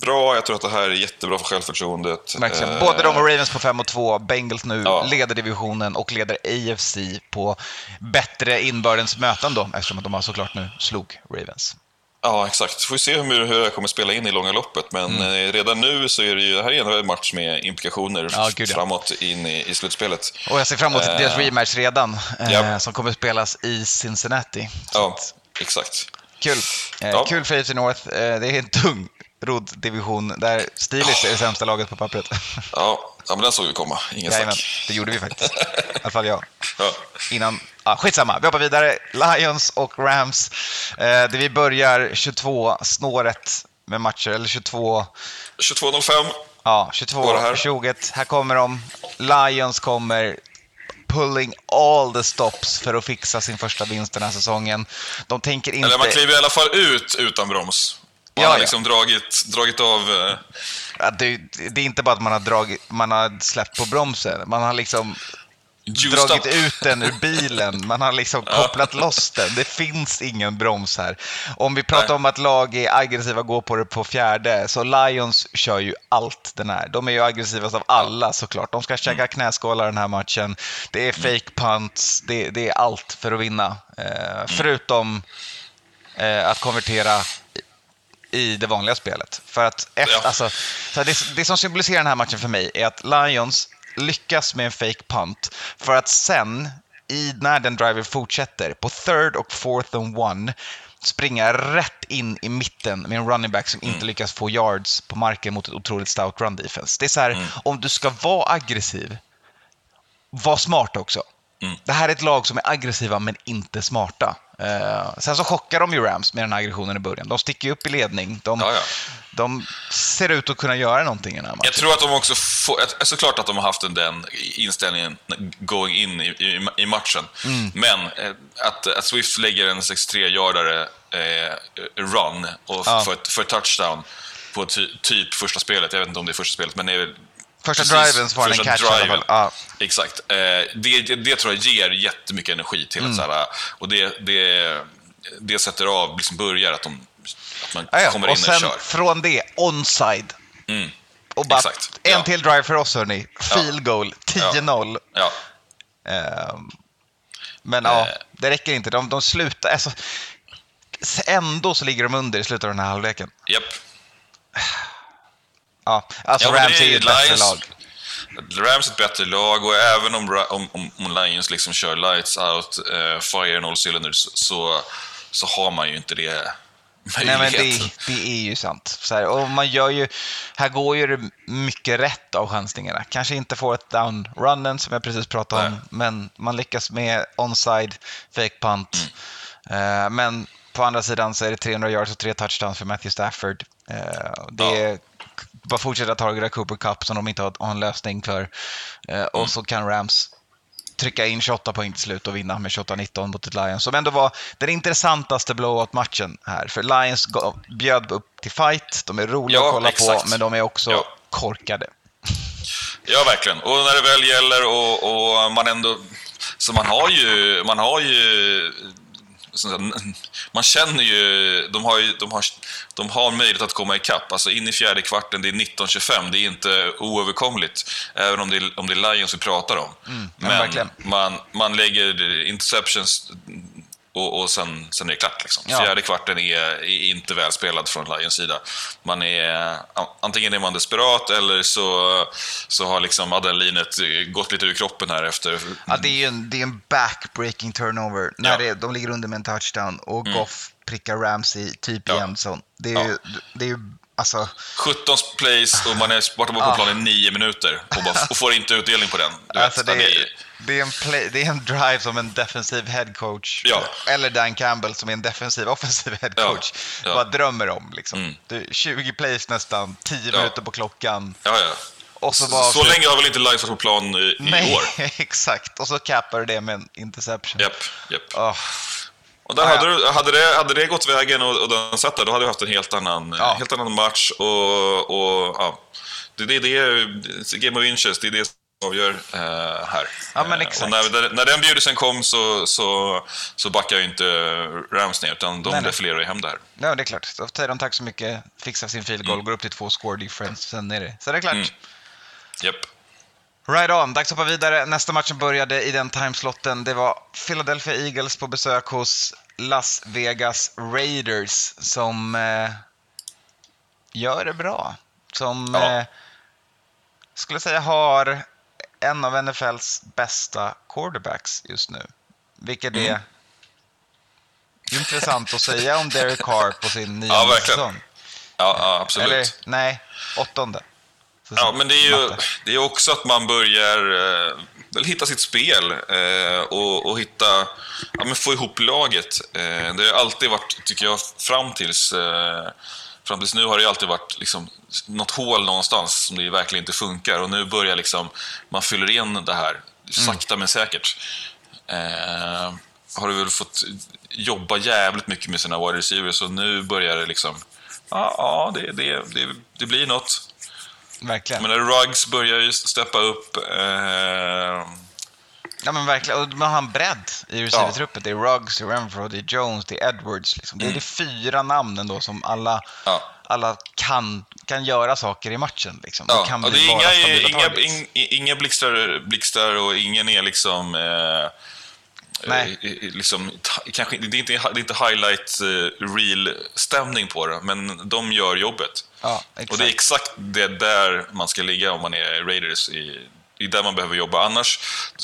bra. Jag tror att det här är jättebra för självförtroendet. Verkligen. Eh, Både de och Ravens på 5 och 2. Bengals nu Ja. leder divisionen och leder AFC på bättre inbördes möten då, eftersom att de såklart nu slog Ravens. Ja, exakt. Får vi se hur, hur det kommer spela in i långa loppet. Men eh, redan nu så är det ju, det här är en match med implikationer Mm. Ja, gud, ja. framåt in i, i slutspelet. Och jag ser fram emot Eh, deras rematch redan, eh, ja. som kommer spelas i Cincinnati. Ja, att, exakt. Kul. Ja. Kul för AFC North. Det är en tung rodd-division där Steelers är det sämsta laget på pappret. Ja, ja men den såg vi komma. Ingen Jajamän, snack. det gjorde vi faktiskt. I alla fall jag. Ja. Innan, ah, skitsamma, vi hoppar vidare. Lions och Rams. Eh, där vi börjar 22 snåret med matcher, eller 22, 22.05. ja, 22, Var det här? 20. Här kommer de. Lions kommer pulling all the stops för att fixa sin första vinst den här säsongen. De tänker inte... Eller man kliver i alla fall ut utan broms. Man Ja, har ja. liksom dragit, dragit av... eh, Ja, det, det är inte bara att man har, dragit, man har släppt på bromsen. Man har liksom dragit ut den ur bilen. Man har liksom kopplat loss den. Det finns ingen broms här. Om vi pratar Nej. om att lag är aggressiva och går på det på fjärde, så Lions kör ju allt den här. De är ju aggressivast av alla såklart. De ska käka Mm. knäskålar den här matchen. Det är fake punts, det, det är allt för att vinna. Mm. Eh, förutom eh, att konvertera i det vanliga spelet. För att efter, Ja. alltså, det, det som symboliserar den här matchen för mig är att Lions lyckas med en fake punt för att sen, i, när den driver fortsätter, på third och fourth and one, springa rätt in i mitten med en running back som Mm. inte lyckas få yards på marken mot ett otroligt stout run defense. Det är så här, Mm. om du ska vara aggressiv, var smart också. Mm. Det här är ett lag som är aggressiva men inte smarta. Eh, sen så chockar de ju Rams med den här aggressionen i början. De sticker ju upp i ledning. De, Ja, ja. de ser ut att kunna göra någonting i den här matchen. Jag tror att de också får, såklart att de har haft den inställningen going in i, i, i matchen. Mm. Men eh, att, att Swift lägger en 63-yardare eh, run och Ja. för, för touchdown på ty, typ första spelet, jag vet inte om det är första spelet, men det är väl Första precis driven så får han en catch driven. Ja. Exakt. Eh, det, det, det tror jag ger jättemycket energi till Mm. så här, och det, det, det sätter av, liksom börjar att, de, att man Ja, ja. kommer in Och och, kör. från det, onside. Mm. Och bara Exakt. en Ja. till drive för oss hörni. Field goal, 10-0. Ja. Ehm, men ja, Eh. det räcker inte. De, de slutar... Alltså, ändå så ligger de under i slutet av den här halvleken. Japp. Ja, alltså Ja, Rams är ju ett bättre Lions- lag. Rams är ett bättre lag och även om, om, om, om Lions liksom kör lights out, uh, fire and all cylinders, så, så har man ju inte det Nej, men det, det är ju sant. Så här, och man gör ju, här går ju det mycket rätt av chansningarna. Kanske inte får ett down runnen som jag precis pratade om, Nej. men man lyckas med onside, fake punt. Mm. Eh, men på andra sidan så är det 300 yards och tre touchdowns för Matthew Stafford. Eh, det är bara fortsätta targeta Cooper Cup som de inte har, en lösning för. Eh, Mm. och så kan Rams trycka in 28 poäng till slut och vinna med 28-19 mot ett Lions. Som ändå var den intressantaste blowout-matchen här. För Lions gav, bjöd upp till fight, de är roliga Ja, att kolla exakt. på, men de är också Ja. korkade. Ja, verkligen. Och när det väl gäller och, och man ändå... Så man har ju... Man har ju man känner ju de, har ju de, har, de har möjlighet att komma ikapp. Alltså in i fjärde kvarten, det är 19-25. Det är inte oöverkomligt, även om det är, om det är Lions vi pratar om. men Men verkligen. man, man lägger interceptions och, och sen, sen är det klart. Liksom. Ja. Fjärde kvarten är, är inte väl spelad från Lions sida. Man är, antingen är man desperat eller så, så har liksom adrenalinet gått lite ur kroppen här efter... Ja, det är ju en, det är en backbreaking turnover när Ja. det, de ligger under med en touchdown och Goff prickar Ramsey typ Ja. igen. Så det är ju, det är ju alltså, 17 plays och man är borta på planen i 9 minuter och, bara, och får inte utdelning på den. Alltså det, ja, är, det, är en play, det är en drive som en defensiv headcoach, Ja. eller Dan Campbell som är en defensiv offensiv headcoach, Ja. bara drömmer om. Liksom. Mm. Du, 20 plays nästan, 10 Ja. minuter på klockan ja, ja. Och så, var så länge har väl inte Life på plan i, i Nej, år? exakt. Och så cappar du det med en interception. Japp, japp. Åh, Och där Ja, hade, du, hade, det, hade det gått vägen och, och den satt där, då hade vi haft en helt annan, Ja. helt annan match. Och, och, ja. det, det, det Game of Inches, det är det som avgör eh, här. Ja, men Eh, exakt. Och när, när den bjudelsen kom så, så, så backade ju inte Rams ner, utan de Nej, defilerar ju hem det här. Ja, det är klart. Så Tatum, tack så mycket. Fixar sin field goal, går upp till två score difference. Sen är det, så det är klart. Mm. Japp. Right on, dags att hoppa vidare. Nästa matchen började i den timeslotten. Det var Philadelphia Eagles på besök hos Las Vegas Raiders som eh, gör det bra. Som Ja. eh, skulle säga har en av NFLs bästa quarterbacks just nu. Vilket är intressant att säga om Derek Carr på sin nionde Ja, säsong. Ja, ja, absolut. Eller nej, åttonde. Ja, men det är ju det är också att man börjar eh, hitta sitt spel eh, och, och hitta, ja, men få ihop laget. Eh, det har alltid varit, tycker jag, fram tills, eh, fram tills nu har det alltid varit liksom, något hål någonstans som det verkligen inte funkar och nu börjar liksom, man fyller in det här sakta men säkert. Eh, har du väl fått jobba jävligt mycket med sina wide receivers och nu börjar det liksom, ja, ja det, det, det, det blir något. Verkligen. Men Ruggs börjar ju steppa upp. Eh, Ja men verkligen, och man har en bredd i receivertruppen. Det är Ruggs, det är Renfro, det är Jones, det är Edwards. Liksom. Det är det fyra namn ändå som alla, Mm. Ja. alla kan, kan göra saker i matchen. Liksom. ja, det kan och det är inga, inga, targets. in, inga blixtar, blixtar och ingen är liksom... Eh, Nej. eh, liksom, kanske, det, är inte, det är inte highlight eh, real-stämning på det, men de gör jobbet. Ja. Och det är exakt det där man ska ligga om man är Raiders. I, det är där man behöver jobba. Annars,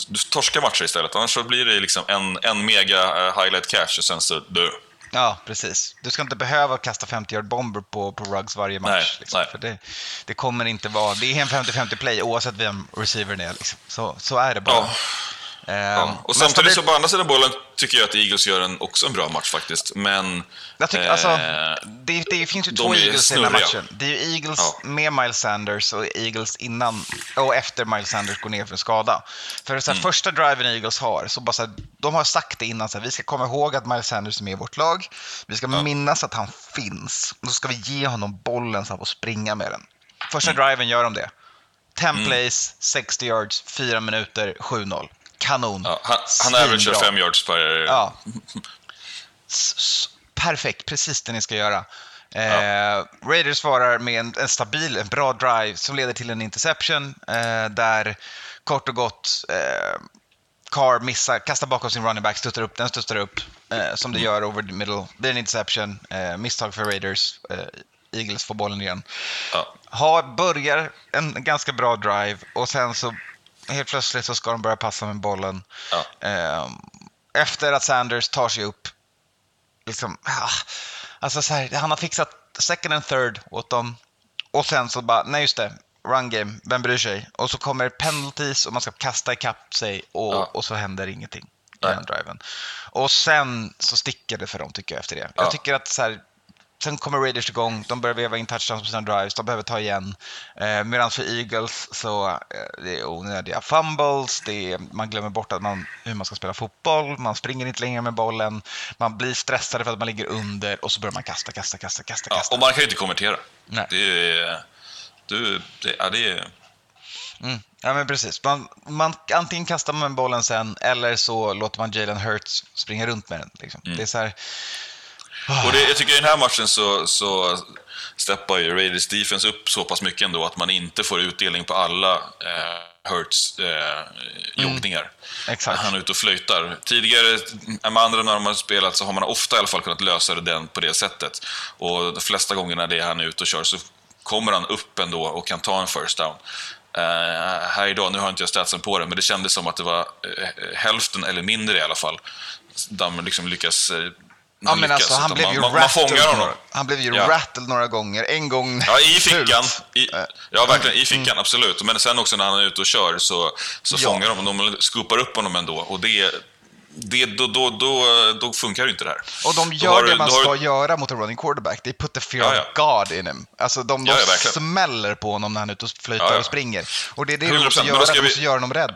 du torskar matcher istället. Annars så blir det liksom en, en mega eh, highlight catch och sen så dö. Ja, precis. Du ska inte behöva kasta 50 yard bomber på, på Ruggs varje match. Nej, liksom. nej. För det, det kommer inte vara... Det är en 50-50 play oavsett vem receivern är. Liksom. Så, så är det bara. Ja. Ehm, Ja. men Och samtidigt så på andra sidan bollen tycker jag att Eagles gör en, också en bra match faktiskt. Men... Jag tycker, eh, alltså, det, det finns ju de två Eagles i den här matchen. Det är ju Eagles Ja. med Miles Sanders och Eagles innan och efter Miles Sanders går ner för skada. För så här, Mm. första driven Eagles har, så bara så här, de har sagt det innan, så här, vi ska komma ihåg att Miles Sanders är med i vårt lag. Vi ska minnas att han finns. Och så ska vi ge honom bollen så han får springa med den. Första driven gör de det. 10 plays, 60 yards, 4 minuter, 7-0. Kanon. ja, han, han averagear fem yards per... Ja. Perfekt, precis det ni ska göra. Eh, Raiders svarar med en, en stabil, en bra drive som leder till en interception eh, där kort och gott eh, Carr missar, kastar bakom sin running back, stöttar upp, den stöttar upp eh, som det gör over the middle. Det är en interception, eh, misstag för Raiders. Eh, Eagles får bollen igen. Ja. Har, börjar en ganska bra drive och sen så helt plötsligt så ska de börja passa med bollen. Ja. Ehm, efter att Sanders tar sig upp. Liksom, ah, alltså så här, han har fixat second and third åt dem. Och sen så bara, nej just det, run game, vem bryr sig? Och så kommer penalties och man ska kasta ikapp sig och, Ja. och så händer ingenting i den driven. Och sen så sticker det för dem tycker jag efter det. Ja. Jag tycker att så här, Sen kommer Raiders igång, de börjar veva in touchdowns på sina drives, de behöver ta igen. Eh, Medan för Eagles så eh, det är onödiga fumbles, det är, man glömmer bort att man, hur man ska spela fotboll, man springer inte längre med bollen, man blir stressad för att man ligger under och så börjar man kasta, kasta, kasta, kasta, Ja, kasta. och man kan ju inte konvertera. Nej. Det är... Du, det, ja, det är... Mm. Ja, men precis. Man, man, antingen kastar man bollen sen eller så låter man Jalen Hurts springa runt med den. Liksom. Mm. Det är så här, Och det, jag tycker i den här matchen så, så steppar ju Raiders defense upp så pass mycket ändå att man inte får utdelning på alla eh, Hurts eh, joggningar. Exakt. Han är ute och flöjtar. Tidigare, med andra när de har spelat, så har man ofta i alla fall kunnat lösa det den på det sättet. Och de flesta gångerna det är han är ute och kör så kommer han upp ändå och kan ta en first down. Eh, här idag, nu har inte jag statsen på det, men det kändes som att det var eh, hälften eller mindre i alla fall. Där man liksom lyckas... Eh, Ja, men alltså, han blev man, ju man, man rattled. fångar honom. några, han blev ju Ja. rattled några gånger. En gång Ja, i fickan. I, Eh, ja, verkligen. I fickan, absolut. Men sen också när han är ute och kör så, så Ja. fångar de. De scoopar upp honom ändå. Och det, det, då, då, då, då funkar ju inte det här. Och de gör det du- man ska du- göra mot en running quarterback. They put the fear Ja, of God in him. Alltså de, de Ja, ja, smäller på honom när han är ute och flöjtar Ja, ja. och springer. Och det är det de 100%, måste men då göra, vi- måste göra honom rädd.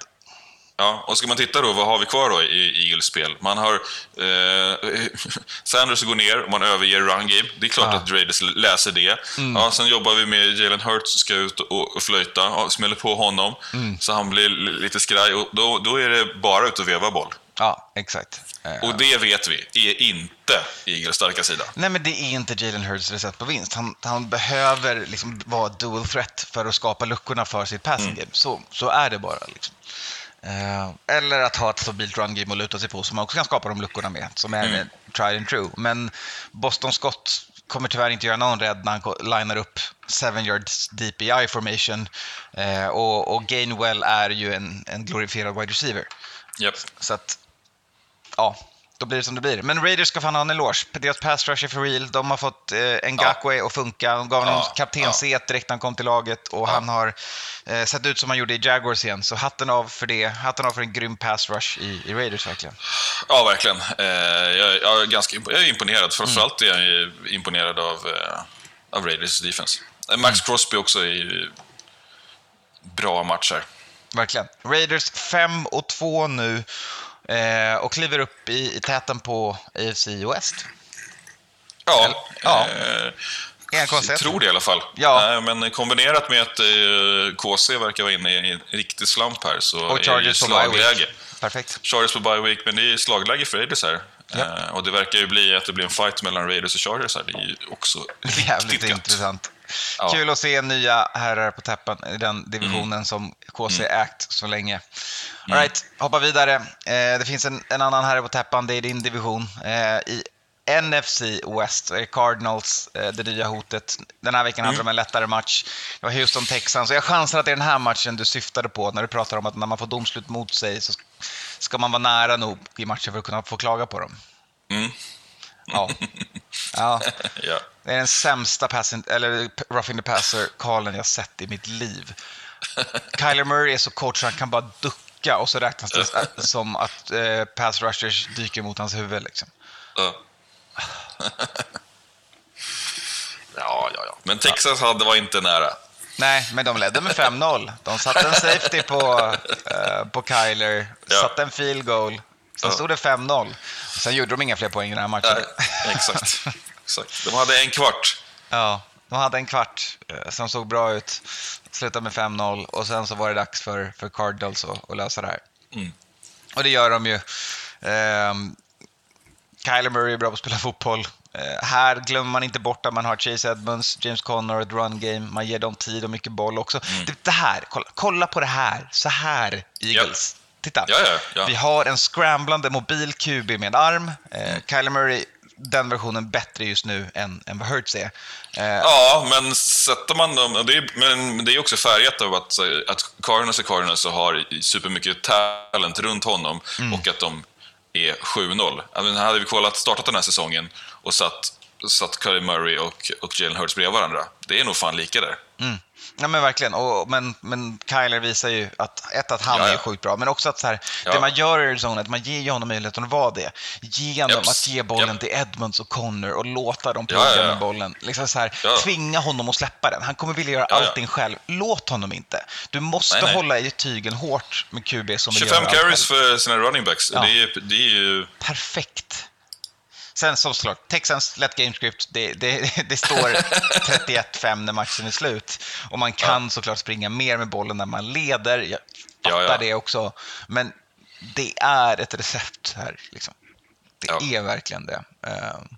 Ja, och ska man titta då, vad har vi kvar då i Eagles spel? Man har... Eh, Sanders går ner och man överger run game. Det är klart Ja. att Raiders läser det. Ja, sen jobbar vi med Jalen Hurts ska ut och, och flöjta. Ja, smäller på honom så han blir li- lite skraj. Och då, då är det bara ut och veva boll. Ja, exakt. Eh, Och det vet vi är inte Eagles starka sida. Nej, men det är inte Jalen Hurts recept på vinst. Han, han behöver liksom vara dual threat för att skapa luckorna för sitt passing Mm. game. Så, så är det bara. Liksom. Eh, eller att ha ett stabilt run game att luta sig på som man också kan skapa de luckorna med, som är Mm. tried and true. Men Boston Scott kommer tyvärr inte göra någon rädd när han linar upp seven yards deep i I formation. Eh, och, och Gainwell är ju en, en glorifierad wide receiver. Japp. Så att, ja, då blir det som det blir. Men Raiders ska fan ha en eloge. Deras pass rush är for real. De har fått eh, Ngakwe att funka. De gav honom Ja, kaptenset direkt när han kom till laget och han har eh, sett ut som han gjorde i Jaguars igen. Så hatten av för det. Hatten av för en grym pass rush i, i Raiders verkligen. Ja, verkligen. Eh, jag, jag, är ganska, imp- jag är imponerad. Framförallt är jag imponerad av, eh, av Raiders defense. Eh, Max Crosby också ju bra matcher. Verkligen. Raiders 5 och 2 nu eh, och kliver upp i, i täten på AFC West. Ja, Ja. eh, jag tror det i alla fall. Ja. Men kombinerat med att eh, KC verkar vara inne i en riktig slump här så Och är det slagläge. Perfekt. Chargers på bye week, men det är slagläge för Raiders här. Ja. Eh, och det verkar ju bli att det blir en fight mellan Raiders och Chargers här. Det är ju också Jävligt riktigt gött. intressant. Ja. Kul att se nya herrar på täppen i den divisionen Mm. som KC ägt så länge. All right, hoppa vidare. Eh, det finns en, en annan herre på täppan, det är din division. Eh, I NFC West Cardinals eh, det nya hotet. Den här veckan hade Mm. de en lättare match. Det var Houston Texans. Och jag chansar att det är den här matchen du syftade på när du pratar om att när man får domslut mot sig så ska man vara nära nog i matchen för att kunna få klaga på dem. Mm. Ja. ja. Ja. Det är den sämsta eller roughing the passer-callen jag sett i mitt liv. Kyler Murray är så kort så han kan bara ducka och så räknas det som att eh, pass rushers dyker mot hans huvud. Liksom. Ja. ja, ja, ja. Men Texas hade var inte nära. Nej, men de ledde med 5-0. De satte en safety på, eh, på Kyler, Ja. satte en field goal. Ja. stod det 5-0. Sen gjorde de inga fler poäng i den här matchen. Nej, exakt. exakt. De hade en kvart. Ja, de hade en kvart eh, som såg bra ut. Slutade med 5-0 och sen så var det dags för, för Cardinals att, att lösa det här. Mm. Och det gör de ju. Ehm, Kyler Murray är bra på att spela fotboll. Eh, här glömmer man inte bort att man har Chase Edmonds, James Conner ett run game. Man ger dem tid och mycket boll också. Mm. Det, här, kolla, kolla på det här. Så här, Eagles. Titta. Ja, ja, ja. Vi har en scramblande mobil QB med arm. Eh, Mm. Kyler Murray, den versionen bättre just nu än, än vad Hurts är. Eh, Ja, men sätter man dem... Det är, men det är också färgat av att, att Cardinals är Cardinals och har supermycket talent runt honom Mm. och att de är 7-0. Jag menar, hade vi kollat, startat den här säsongen och satt, satt Kylie Murray och, och Jalen Hurts bredvid varandra, det är nog fan lika där. Mm. Ja, men verkligen. Och, men, men Kyler visar ju att, ett, att han Ja, ja. är sjukt bra, men också att så här, Ja. det man gör i Arizona, att man ger honom möjligheten att vara det. Ge honom Japs. att ge bollen Japp. till Edmonds och Connor och låta dem ja. med bollen. Liksom så här. Tvinga honom att släppa den. Han kommer vilja göra allting själv. Låt honom inte. Du måste Nej, nej. hålla i tygen hårt med QB som vill 25 göra allt carries för sina running backs, det, är, det är ju... Perfekt. Sen som såklart, Texans lätt gamescript, det, det, det står 31-5 när matchen är slut. Och man kan såklart springa mer med bollen när man leder, jag fattar Ja, ja. det också. Men det är ett recept här. Liksom. Det Ja. är verkligen det. Ehm,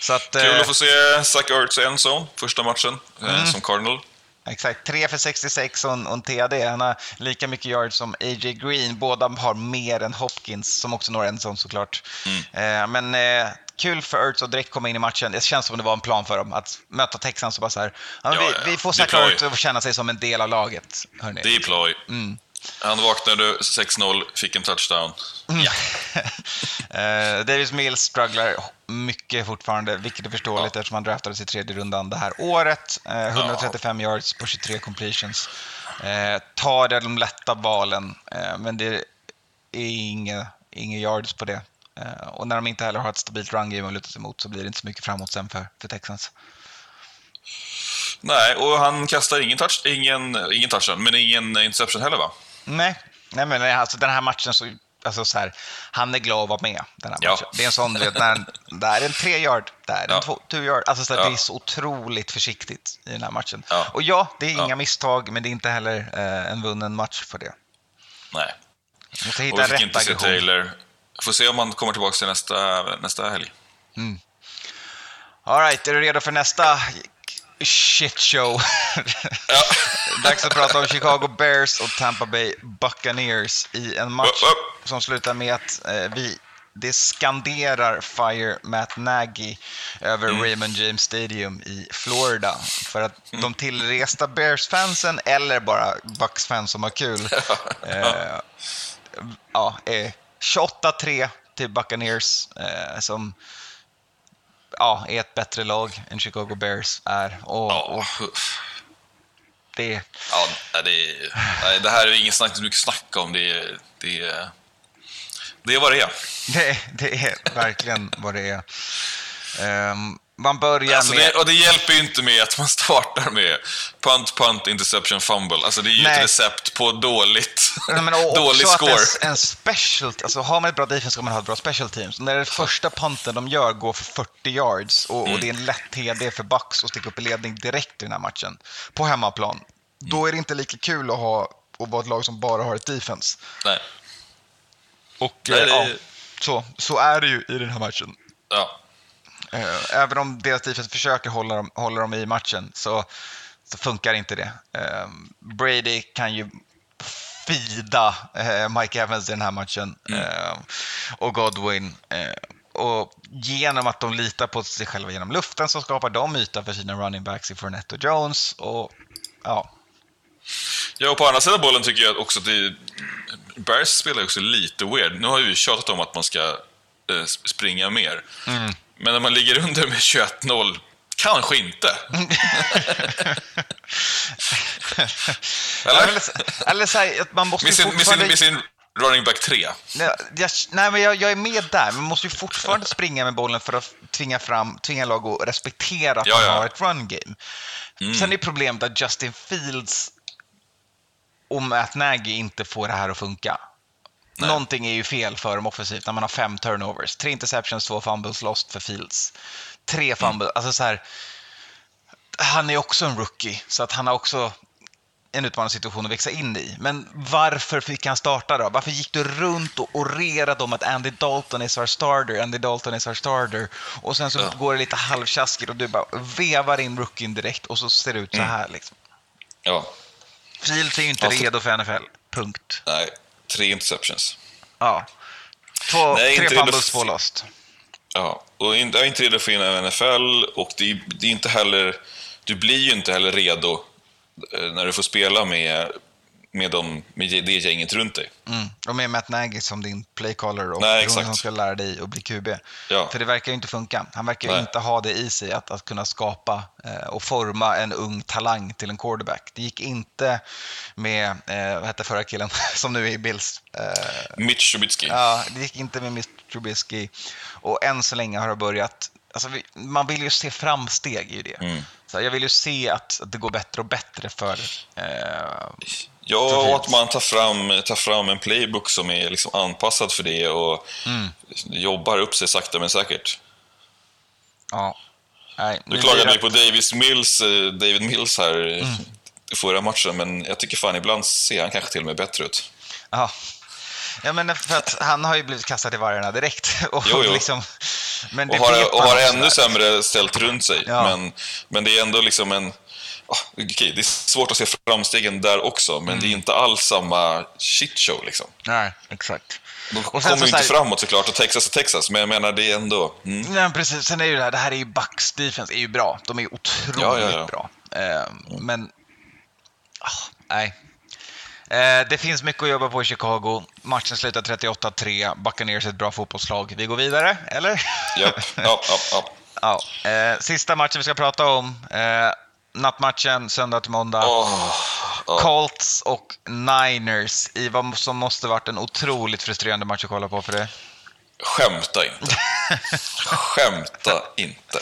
Så att, Kul eh, att få se Zach Ertz i en zone, första matchen, eh, Mm. som Cardinal. Exakt, 3 för 66 och en, och en TD. Han har lika mycket yards som A.J. Green. Båda har mer än Hopkins, som också når en sån såklart. Mm. Eh, men eh, kul för Ertz att direkt komma in i matchen. Det känns som det var en plan för dem att möta Texans och bara så här. Ja, vi, vi får att känna sig som en del av laget. Hörni. Det är ploj. Mm. Han vaknade 6-0, fick en touchdown. Ja. Eh, Davis Mills strugglar mycket fortfarande, vilket är förståeligt eftersom han draftades i tredje rundan det här året. Eh, 135 yards på 23 completions. Eh, tar de lätta valen, men det är inget inga yards på det. Och när de inte heller har ett stabilt run game att luta sig mot så blir det inte så mycket framåt sen för, för Texans. Nej, och han kastar ingen, touch, ingen, ingen touchdown, men ingen interception heller va? Nej, nej men nej, alltså, den här matchen så, alltså, så här, han är glad att vara med. Den här Ja. matchen. Det är en sån, du vet, när, där är en tre yard, där är en Ja. två, two yard. Alltså, så här, Ja. Det är så otroligt försiktigt i den här matchen. Ja. Och ja, det är inga Ja. misstag, men det är inte heller eh, en vunnen match för det. Nej. Måste Och hitta vi rätt fick inte se aggression. Taylor. Får se om han kommer tillbaka till nästa, nästa helg. All right, är du redo för nästa shit show? Ja. Dags att prata om Chicago Bears och Tampa Bay Buccaneers i en match Upp, upp. som slutar med att eh, vi det skanderar Fire Matt Nagy över Mm. Raymond James Stadium i Florida. För att Mm. de tillresta Bears-fansen, eller bara Bucks-fans som har kul, eh, ja, är 28-3 till Buccaneers eh, som ja, är ett bättre lag än Chicago Bears är. Och, Ja, och det, ja det, nej, det här är inget snack, mycket snack om. Det, är- det, är- det är vad det är. det, det är verkligen vad det är. Ehm, man börjar Alltså med... det, och det hjälper ju inte med att man startar med punt, punt, interception, fumble. Alltså det är ju Nej. ett recept på dåligt, Nej, men och dålig också score. att en, en special, alltså har man ett bra defense ska man ha ett bra special teams. När det första punten de gör går för 40 yards och, Mm. och det är en lätt TD för Bucks att sticka upp i ledning direkt i den här matchen på hemmaplan. Då är det inte lika kul att ha och vara ett lag som bara har ett defense. Nej. Och Nej, eh, det- ja, så, så är det ju i den här matchen. Ja. Eh, Även om deras defense försöker hålla dem, hålla dem i matchen så, så funkar inte det. Eh, Brady kan ju fida eh, Mike Evans i den här matchen eh, och Godwin. Eh, och genom att de litar på sig själva genom luften så skapar de yta för sina running backs i Fournette och Jones. Och, ja, Ja, och på andra sidan bollen tycker jag också att det, Bears spelar också lite weird. Nu har vi tjatat om att man ska eh, springa mer. Mm. Men när man ligger under med 21-0, kanske inte. Eller? Eller, eller så här, att man måste Med sin, med, sin, med sin running back 3. Nej, jag, nej, men jag, jag är med där. Man måste ju fortfarande springa med bollen för att tvinga, fram, tvinga lag att respektera att Ja, man ja. har ett run game. Sen är problemet att Justin Fields och Matt Nagy inte får det här att funka. Någonting är ju fel för dem offensivt när man har fem turnovers. Tre interceptions, två fumbles lost för Fields. Tre fumbles, alltså så här. Han är också en rookie, så att han har också en utmanande situation att växa in i. Men varför fick han starta då? Varför gick du runt och orerade om att Andy Dalton är our starter, Andy Dalton är our starter och sen så Ja. går det lite halvtjaskigt och du bara vevar in rookien direkt och så ser det ut så här liksom. Ja, Fields är ju inte Alltså- redo för NFL. Punkt. nej. Tre interceptions. Ja. Två, Nej, tre fumbles, två lost. Ja, och in- jag är inte redo för in NFL och det är, det är inte heller... Du blir ju inte heller redo eh, när du får spela med, med, dem, med det gänget runt dig. Mm. Och med Matt Nagy som din playcaller och Nej, exakt. som ska lära dig att bli QB. Ja. För det verkar ju inte funka. Han verkar Nej. inte ha det i sig att, att kunna skapa eh, och forma en ung talang till en quarterback. Det gick inte med, eh, vad hette förra killen som nu är i Bills? Eh, Mitch Trubisky. ja, det gick inte med Mr. Trubisky. Och än så länge har det börjat Alltså man vill ju se framsteg i det. Mm. Så jag vill ju se att, att det går bättre och bättre för eh, Ja, och att man tar fram, tar fram en playbook som är liksom anpassad för det och Mm. jobbar upp sig sakta men säkert. ja. Nej, Du nu klagade det- på Davis Mills, eh, David Mills här Mm. förra matchen, men jag tycker fan ibland ser han kanske till och med bättre ut. Ja. ja, men för att han har ju blivit kastad i vargarna direkt. Och, Jo, jo. Liksom, men Och har, och har ännu sämre ställt runt sig. Ja. Men, men det är ändå liksom en... ah, okej, det är svårt att se framstegen där också, men Mm. det är inte alls samma shitshow. Liksom. Nej, exakt. De Och kommer så ju inte så här- framåt såklart, och Texas är Texas, men jag menar det är ändå... Mm. Nej, precis. Sen är ju det här, det här är ju Bucks defense är ju bra. De är otroligt Ja, ja, ja. bra. Eh, men, ah, nej. Eh, det finns mycket att jobba på i Chicago. Matchen slutar 38-3. Buccaneers är ett bra fotbollslag. Vi går vidare, eller? Japp, ja, ja, ja. Ja, eh, sista matchen vi ska prata om. Eh, nattmatchen söndag till måndag. Åh, ja. Colts och Niners i vad som måste varit en otroligt frustrerande match att kolla på för det. Skämta inte. Skämta inte.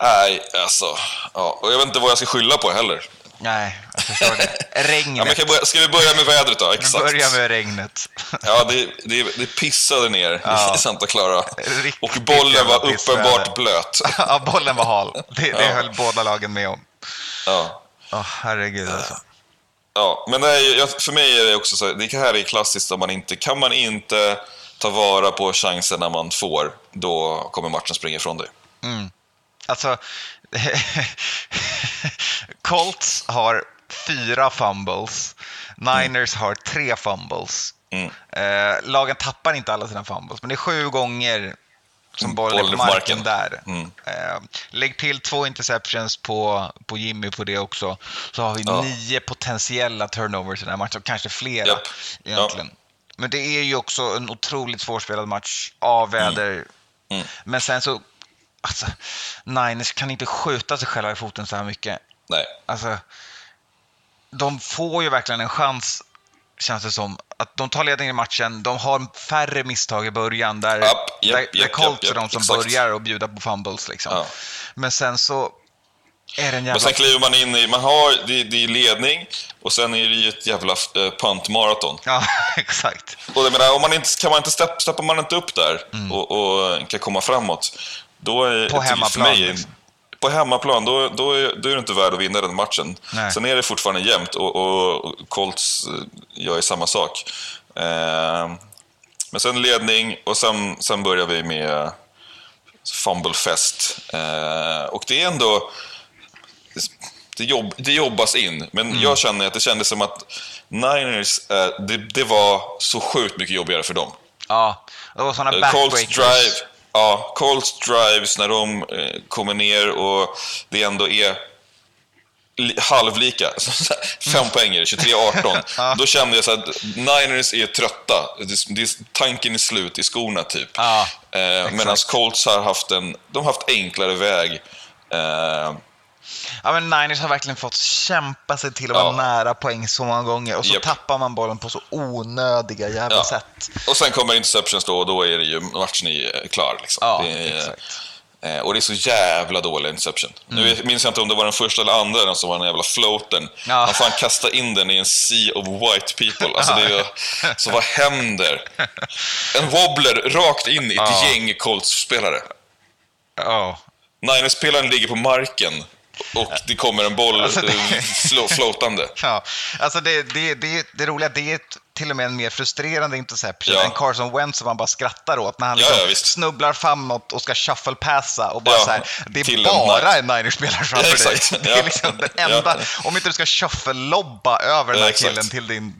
Nej, alltså. Ja. Och jag vet inte vad jag ska skylla på heller. Nej, jag förstår det. Ja, Regnet. men kan vi börja, ska vi börja med vädret då? Vi Exakt. börjar med regnet. Ja, det, det, det pissade ner Ja. i Santa Clara. Riktigt Och bollen var uppenbart blöt. ja, bollen var hal. Det, det Ja. höll båda lagen med om. Ja. Åh, herregud alltså. Ja, men jag- för mig är det också så det här är klassiskt om man inte, kan man inte ta vara på chansen när man får, då kommer matchen springa ifrån dig. Alltså, Colts har fyra fumbles. Niners har tre fumbles. Mm. Eh, lagen tappar inte alla sina fumbles, men det är sju gånger som bollen är bollen på är på marken, där. Mm. Eh, lägg till två interceptions på, på Jimmy på det också, så har vi Ja. nio potentiella turnovers i den här matchen, kanske flera Japp. egentligen. Men det är ju också en otroligt svårspelad match av väder. Mm. Men sen så, alltså, Niners kan inte skjuta sig själva i foten så här mycket. Nej. Alltså, de får ju verkligen en chans, känns det som. Att de tar ledningen i matchen, de har färre misstag i början där, Japp, japp, där, där Colts japp, är de som exakt. börjar och bjuda på fumbles. Liksom. Ja. Men sen så är det en Men jävla... sen kliver man in i, man har, det, det är ledning och sen är det ju ett jävla eh, puntmaraton. Ja, exakt. Och jag menar, om man inte, kan man inte stepp, steppar man inte upp där Mm. och, och kan komma framåt, då är På hemmaplan, mig- liksom. På hemmaplan, då, då, är, då är det inte värd att vinna den matchen. Nej. Sen är det fortfarande jämnt och, och Colts eh, gör samma sak. Eh, men sen ledning och sen, sen börjar vi med fumblefest. Eh, och det är ändå... Det, jobb, det jobbas in, men Mm. jag känner att det kändes som att Niners, eh, det, det var så sjukt mycket jobbigare för dem. Ja, det var sådana Eh, Colts backbreakers. drive, ja, Colts drives när de eh, kommer ner och det ändå är li- halvlika. Fem poänger, 23-18. Då kände jag så att Niners är trötta. Tanken är slut i skorna typ. Ja, eh, Medan Colts har haft en de har haft enklare väg. Eh, Ja, men Niners har verkligen fått kämpa sig till att Ja. vara nära poäng så många gånger och så Japp. tappar man bollen på så onödiga jävla Ja. sätt. och sen kommer interceptions då och då är det ju matchen är klar. Liksom. Ja, det är, exakt. Eh, och det är så jävla dålig interception. Nu vet- minns jag inte om det var den första eller andra, den som var den jävla floaten. Mm. Ja. Han fan kasta in den i en sea of white people. Alltså det är, så vad händer? En wobbler rakt in i ett Ja. gäng Colts-spelare. Ja. Niners-spelaren ligger på marken och det kommer en boll Alltså, det- eh, flo- floatande. Ja, alltså det, det, det, det roliga det är till och med en mer frustrerande interception Ja. än Carson Wentz som man bara skrattar åt när han Ja, liksom ja, visst. snubblar framåt och ska shuffle-passa och bara Ja, så här, det är till en bara Ni- en Niners-spelare framför Ja, dig. Det är Ja. liksom det Ja. enda, om inte du ska shuffle-lobba över den Ja, här exakt. killen till din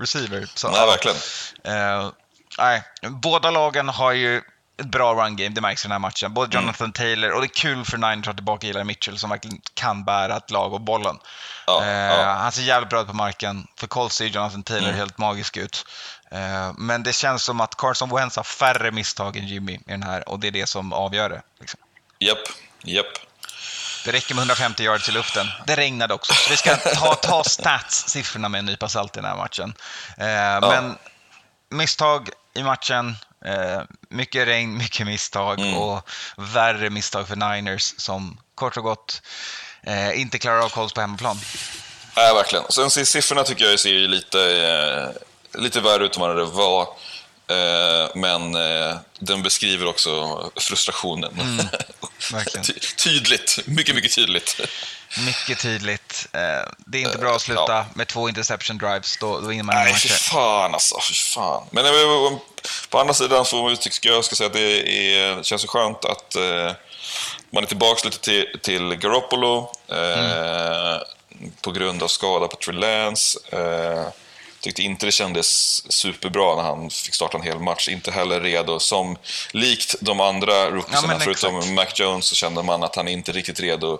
receiver. Så, Nej, verkligen. Eh, nej, båda lagen har ju ett bra run game, det märks i den här matchen. Både Mm. Jonathan Taylor och det är kul för Niners att tillbaka Eli Mitchell som verkligen kan bära ett lag och bollen. Ja, Eh, ja. Han ser jävligt bra ut på marken. För Colts ser Jonathan Taylor Mm. helt magisk ut. Eh, men det känns som att Carson Wentz har färre misstag än Jimmy i den här och det är det som avgör det. Liksom. Japp, japp. Det räcker med 150 yards i luften. Det regnade också. Så vi ska ta, ta stats-siffrorna med en nypa salt i den här matchen. Eh, Men misstag i matchen, eh, mycket regn, mycket misstag Mm. och värre misstag för Niners som kort och gott eh, inte klarar av Colts på hemmaplan. Nej, verkligen. Sen siffrorna tycker jag ser lite, eh, lite värre ut än vad det var. Eh, men eh, den beskriver också frustrationen. Mm. Ty- tydligt. Mycket, mycket tydligt. Mycket tydligt. Eh, det är inte bra att sluta ja. med två interception drives. Då, då man Nej, fy fan alltså. Fy fan. Men på andra sidan så tycker jag, ska säga att det, är, det känns så skönt att man är tillbaka lite till, till Garoppolo. Eh, På grund av skada på Trey Lance. Eh, tyckte inte det kändes superbra när han fick starta en hel match. Inte heller redo. Som likt de andra rookiesarna, men förutom. Mac Jones, så kände man att han inte riktigt redo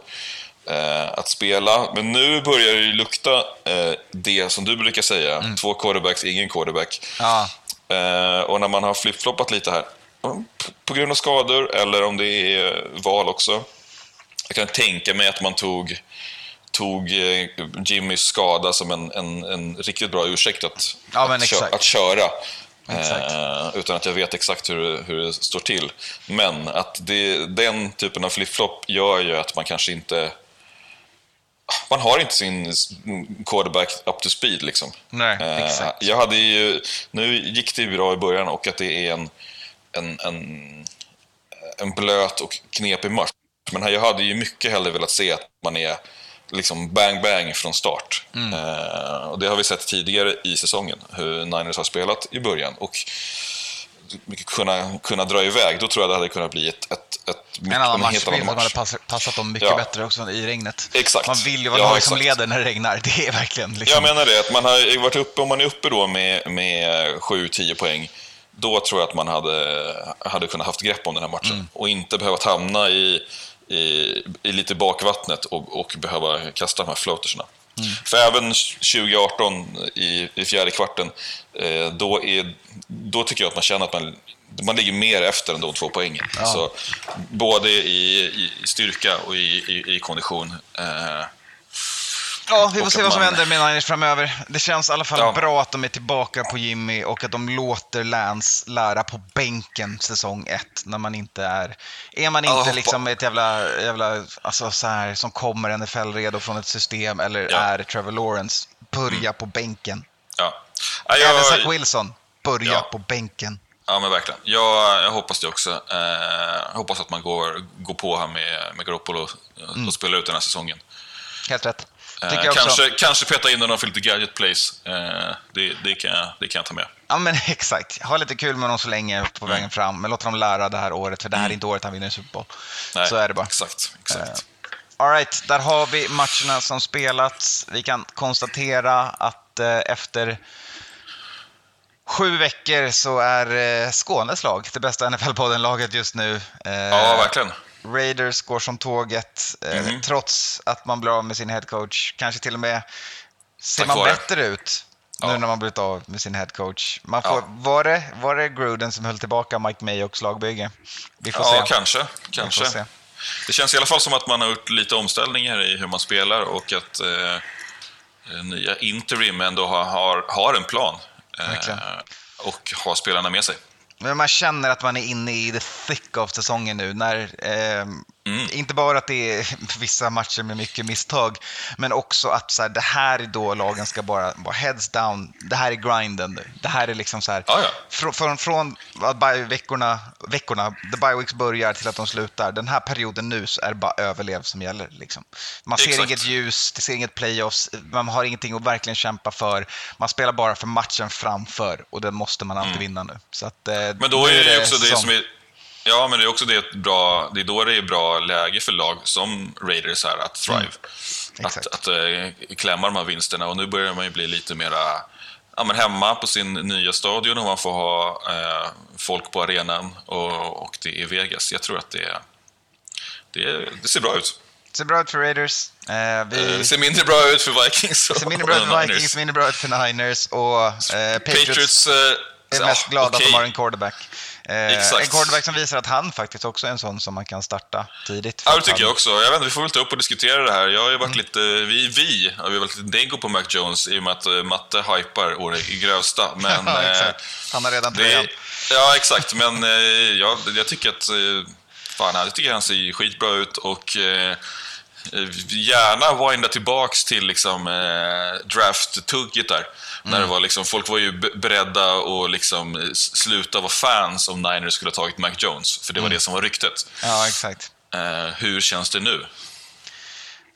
eh, att spela. Men nu börjar det lukta eh, det som du brukar säga. Två quarterbacks, ingen quarterback. Ja, Eh, och när man har flip-floppat lite här, mm, på grund av skador eller om det är val också, jag kan tänka mig att man tog, tog eh, Jimmys skada som en, en, en riktigt bra ursäkt att, Ja, att, kö- att köra. Eh, utan att jag vet exakt hur, hur det står till. Men att det, den typen av flip-flop gör ju att man kanske inte... Man har inte sin quarterback up to speed liksom. Nej, Eh. Jag hade ju, nu gick det ju bra i början och att det är en, en, en, en blöt och knepig match. Men jag hade ju mycket hellre velat se att man är liksom bang bang från start. Mm. Eh, och det har vi sett tidigare i säsongen, hur Niners har spelat i början. Och kunna, kunna dra iväg, då tror jag det hade kunnat bli ett, ett, ett, En annan en helt matchbild annan som hade match. passat, passat dem mycket Ja. bättre också i regnet. Exakt. Man vill ju vara Ja, lag som leder när det regnar. Det är verkligen liksom... Jag menar det, att man har varit uppe, om man är uppe då med, med 7-10 poäng, då tror jag att man hade, hade kunnat haft grepp om den här matchen. Mm. Och inte behövt hamna i, i, i lite bakvattnet och, och behöva kasta de här floatersna. Mm. För även 2018 i, i fjärde kvarten, eh, då, är, då tycker jag att man känner att man, man ligger mer efter än de två poängen. Så, både i, i, i styrka och i, i, i kondition. Eh, Ja, vi får se vad som man- händer med Niners framöver. Det känns i alla fall Ja. bra att de är tillbaka på Jimmy och att de låter Lance lära på bänken säsong ett när man inte är... Är man inte Ja, liksom ett jävla, jävla alltså så här, som kommer NFL-redo från ett system eller Ja. Mm. är Trevor Lawrence, börja på bänken. ja. Ja, Även jag- Zach Wilson, börja Ja. på bänken. Ja, men verkligen. Jag, jag hoppas det också. Eh, jag hoppas att man går, går på här med, med Garoppolo och, och spelar ut den här säsongen. Helt rätt. Eh, också. kanske, kanske peta in honom för lite gadget plays. Eh, det, det, kan jag, det kan jag ta med. Ja men exakt. Ha lite kul med dem så länge på vägen fram. Men låt dem lära det här året, för det här är inte året han vinner Super Bowl. Mm. Nej, Så är det bara. Exakt. exakt. Alright, där har vi matcherna som spelats. Vi kan konstatera att eh, efter sju veckor så är eh, Skånes lag det bästa NFL-podden-laget just nu. Eh, ja, verkligen. Raiders går som tåget, eh, Mhm. trots att man blir av med sin headcoach. Kanske till och med ser Tack man bättre ut nu Ja. när man blivit av med sin headcoach. Man får, Ja. var, det, var det Gruden som höll tillbaka Mike Mayocks lagbygge? Vi får Ja, se. kanske. Kanske. se. Det känns i alla fall som att man har gjort lite omställningar i hur man spelar och att eh, nya interim ändå har, har, har en plan. Eh, och har spelarna med sig. Men man känner att man är inne i the thick of säsongen nu. När, eh, Mm. Inte bara att det är vissa matcher med mycket misstag, men också att så här, det här är då lagen ska bara vara heads down. Det här är grinden. Det här är liksom så här, Ja, ja. från, från, veckorna, veckorna, the bye weeks börjar till att de slutar. Den här perioden nu så är det bara överlev som gäller. Liksom. Man ser Exakt. inget ljus, det ser inget playoffs, man har ingenting att verkligen kämpa för. Man spelar bara för matchen framför och den måste man alltid vinna nu. Så att, eh, Mm. Men då är det ju också det som är... Ja, men det är också det ett bra... Det är då det är bra läge för lag som Raiders här att thrive. Exakt. Att, att äh, klämma de här vinsterna och nu börjar man ju bli lite mera ja, men hemma på sin nya stadion och man får ha eh, folk på arenan och, och det är Vegas. Jag tror att det, det, det ser bra ut. Det ser bra ut för Raiders. Eh, Eh, vi Det ser mindre bra ut för Vikings och ser mindre bra ut för Niners. Vikings, mindre bra ut för Niners och eh, Patriots, Patriots... eh, är mest ja, glada att okej. de har en quarterback. Eh, en quarterback som visar att han faktiskt också är en sån som man kan starta tidigt. Ja, det tycker han- jag också. Jag vet inte, vi får väl ta upp och diskutera det här. Jag har ju varit lite, vi, vi har ju varit lite dego på Mac Jones i och med att eh, Matte hypar å det grövsta. Men, ja, eh, exakt. Han har redan tröjan. ja, exakt. Men eh, ja, jag tycker att fan, jag tycker han ser skitbra ut och gärna winda tillbaks till liksom, eh, draft-tugget där. När det var liksom, folk var ju be- beredda att liksom, eh, sluta vara fans om Niners skulle ha tagit Mac Jones, för det var det som var ryktet. Ja, exakt. Eh, hur känns det nu?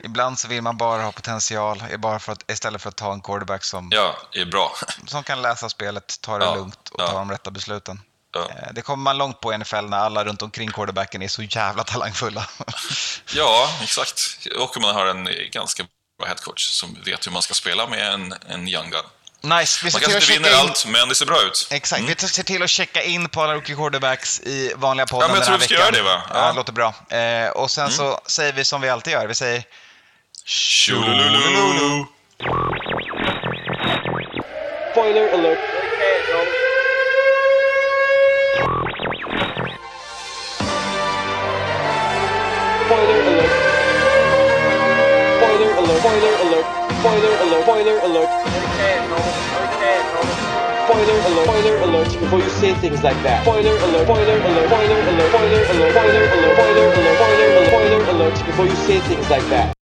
Ibland så vill man bara ha potential bara för att, istället för att ta en quarterback som, Ja, är bra. som kan läsa spelet, ta det Ja, lugnt och ja. ta de rätta besluten. Ja. Eh, Det kommer man långt på i NFL när alla runt omkring quarterbacken är så jävla talangfulla. Ja, exakt. Och man har en ganska bra headcoach som vet hur man ska spela med en, en young gun. Nice. Vi Man kanske inte vinner in... allt, men det ser bra ut. Exakt. Mm. Vi ser till att checka in på alla rookie quarterbacks i vanliga podden ja, men jag den här veckan. Jag tror vi ska göra det, va? Ja, ja det låter bra. Eh, och sen mm. så säger vi som vi alltid gör. Vi säger... Tjolulululu. Spoiler alert. Spoiler alert. Spoiler alert. Spoiler alert. Spoiler alert, spoiler alert. Spoiler alert, spoiler alert before you say things like that. Spoiler alert, spoiler alert, spoiler alert, spoiler alert, spoiler alert, spoiler alert, spoiler alert, alert before you say things like that.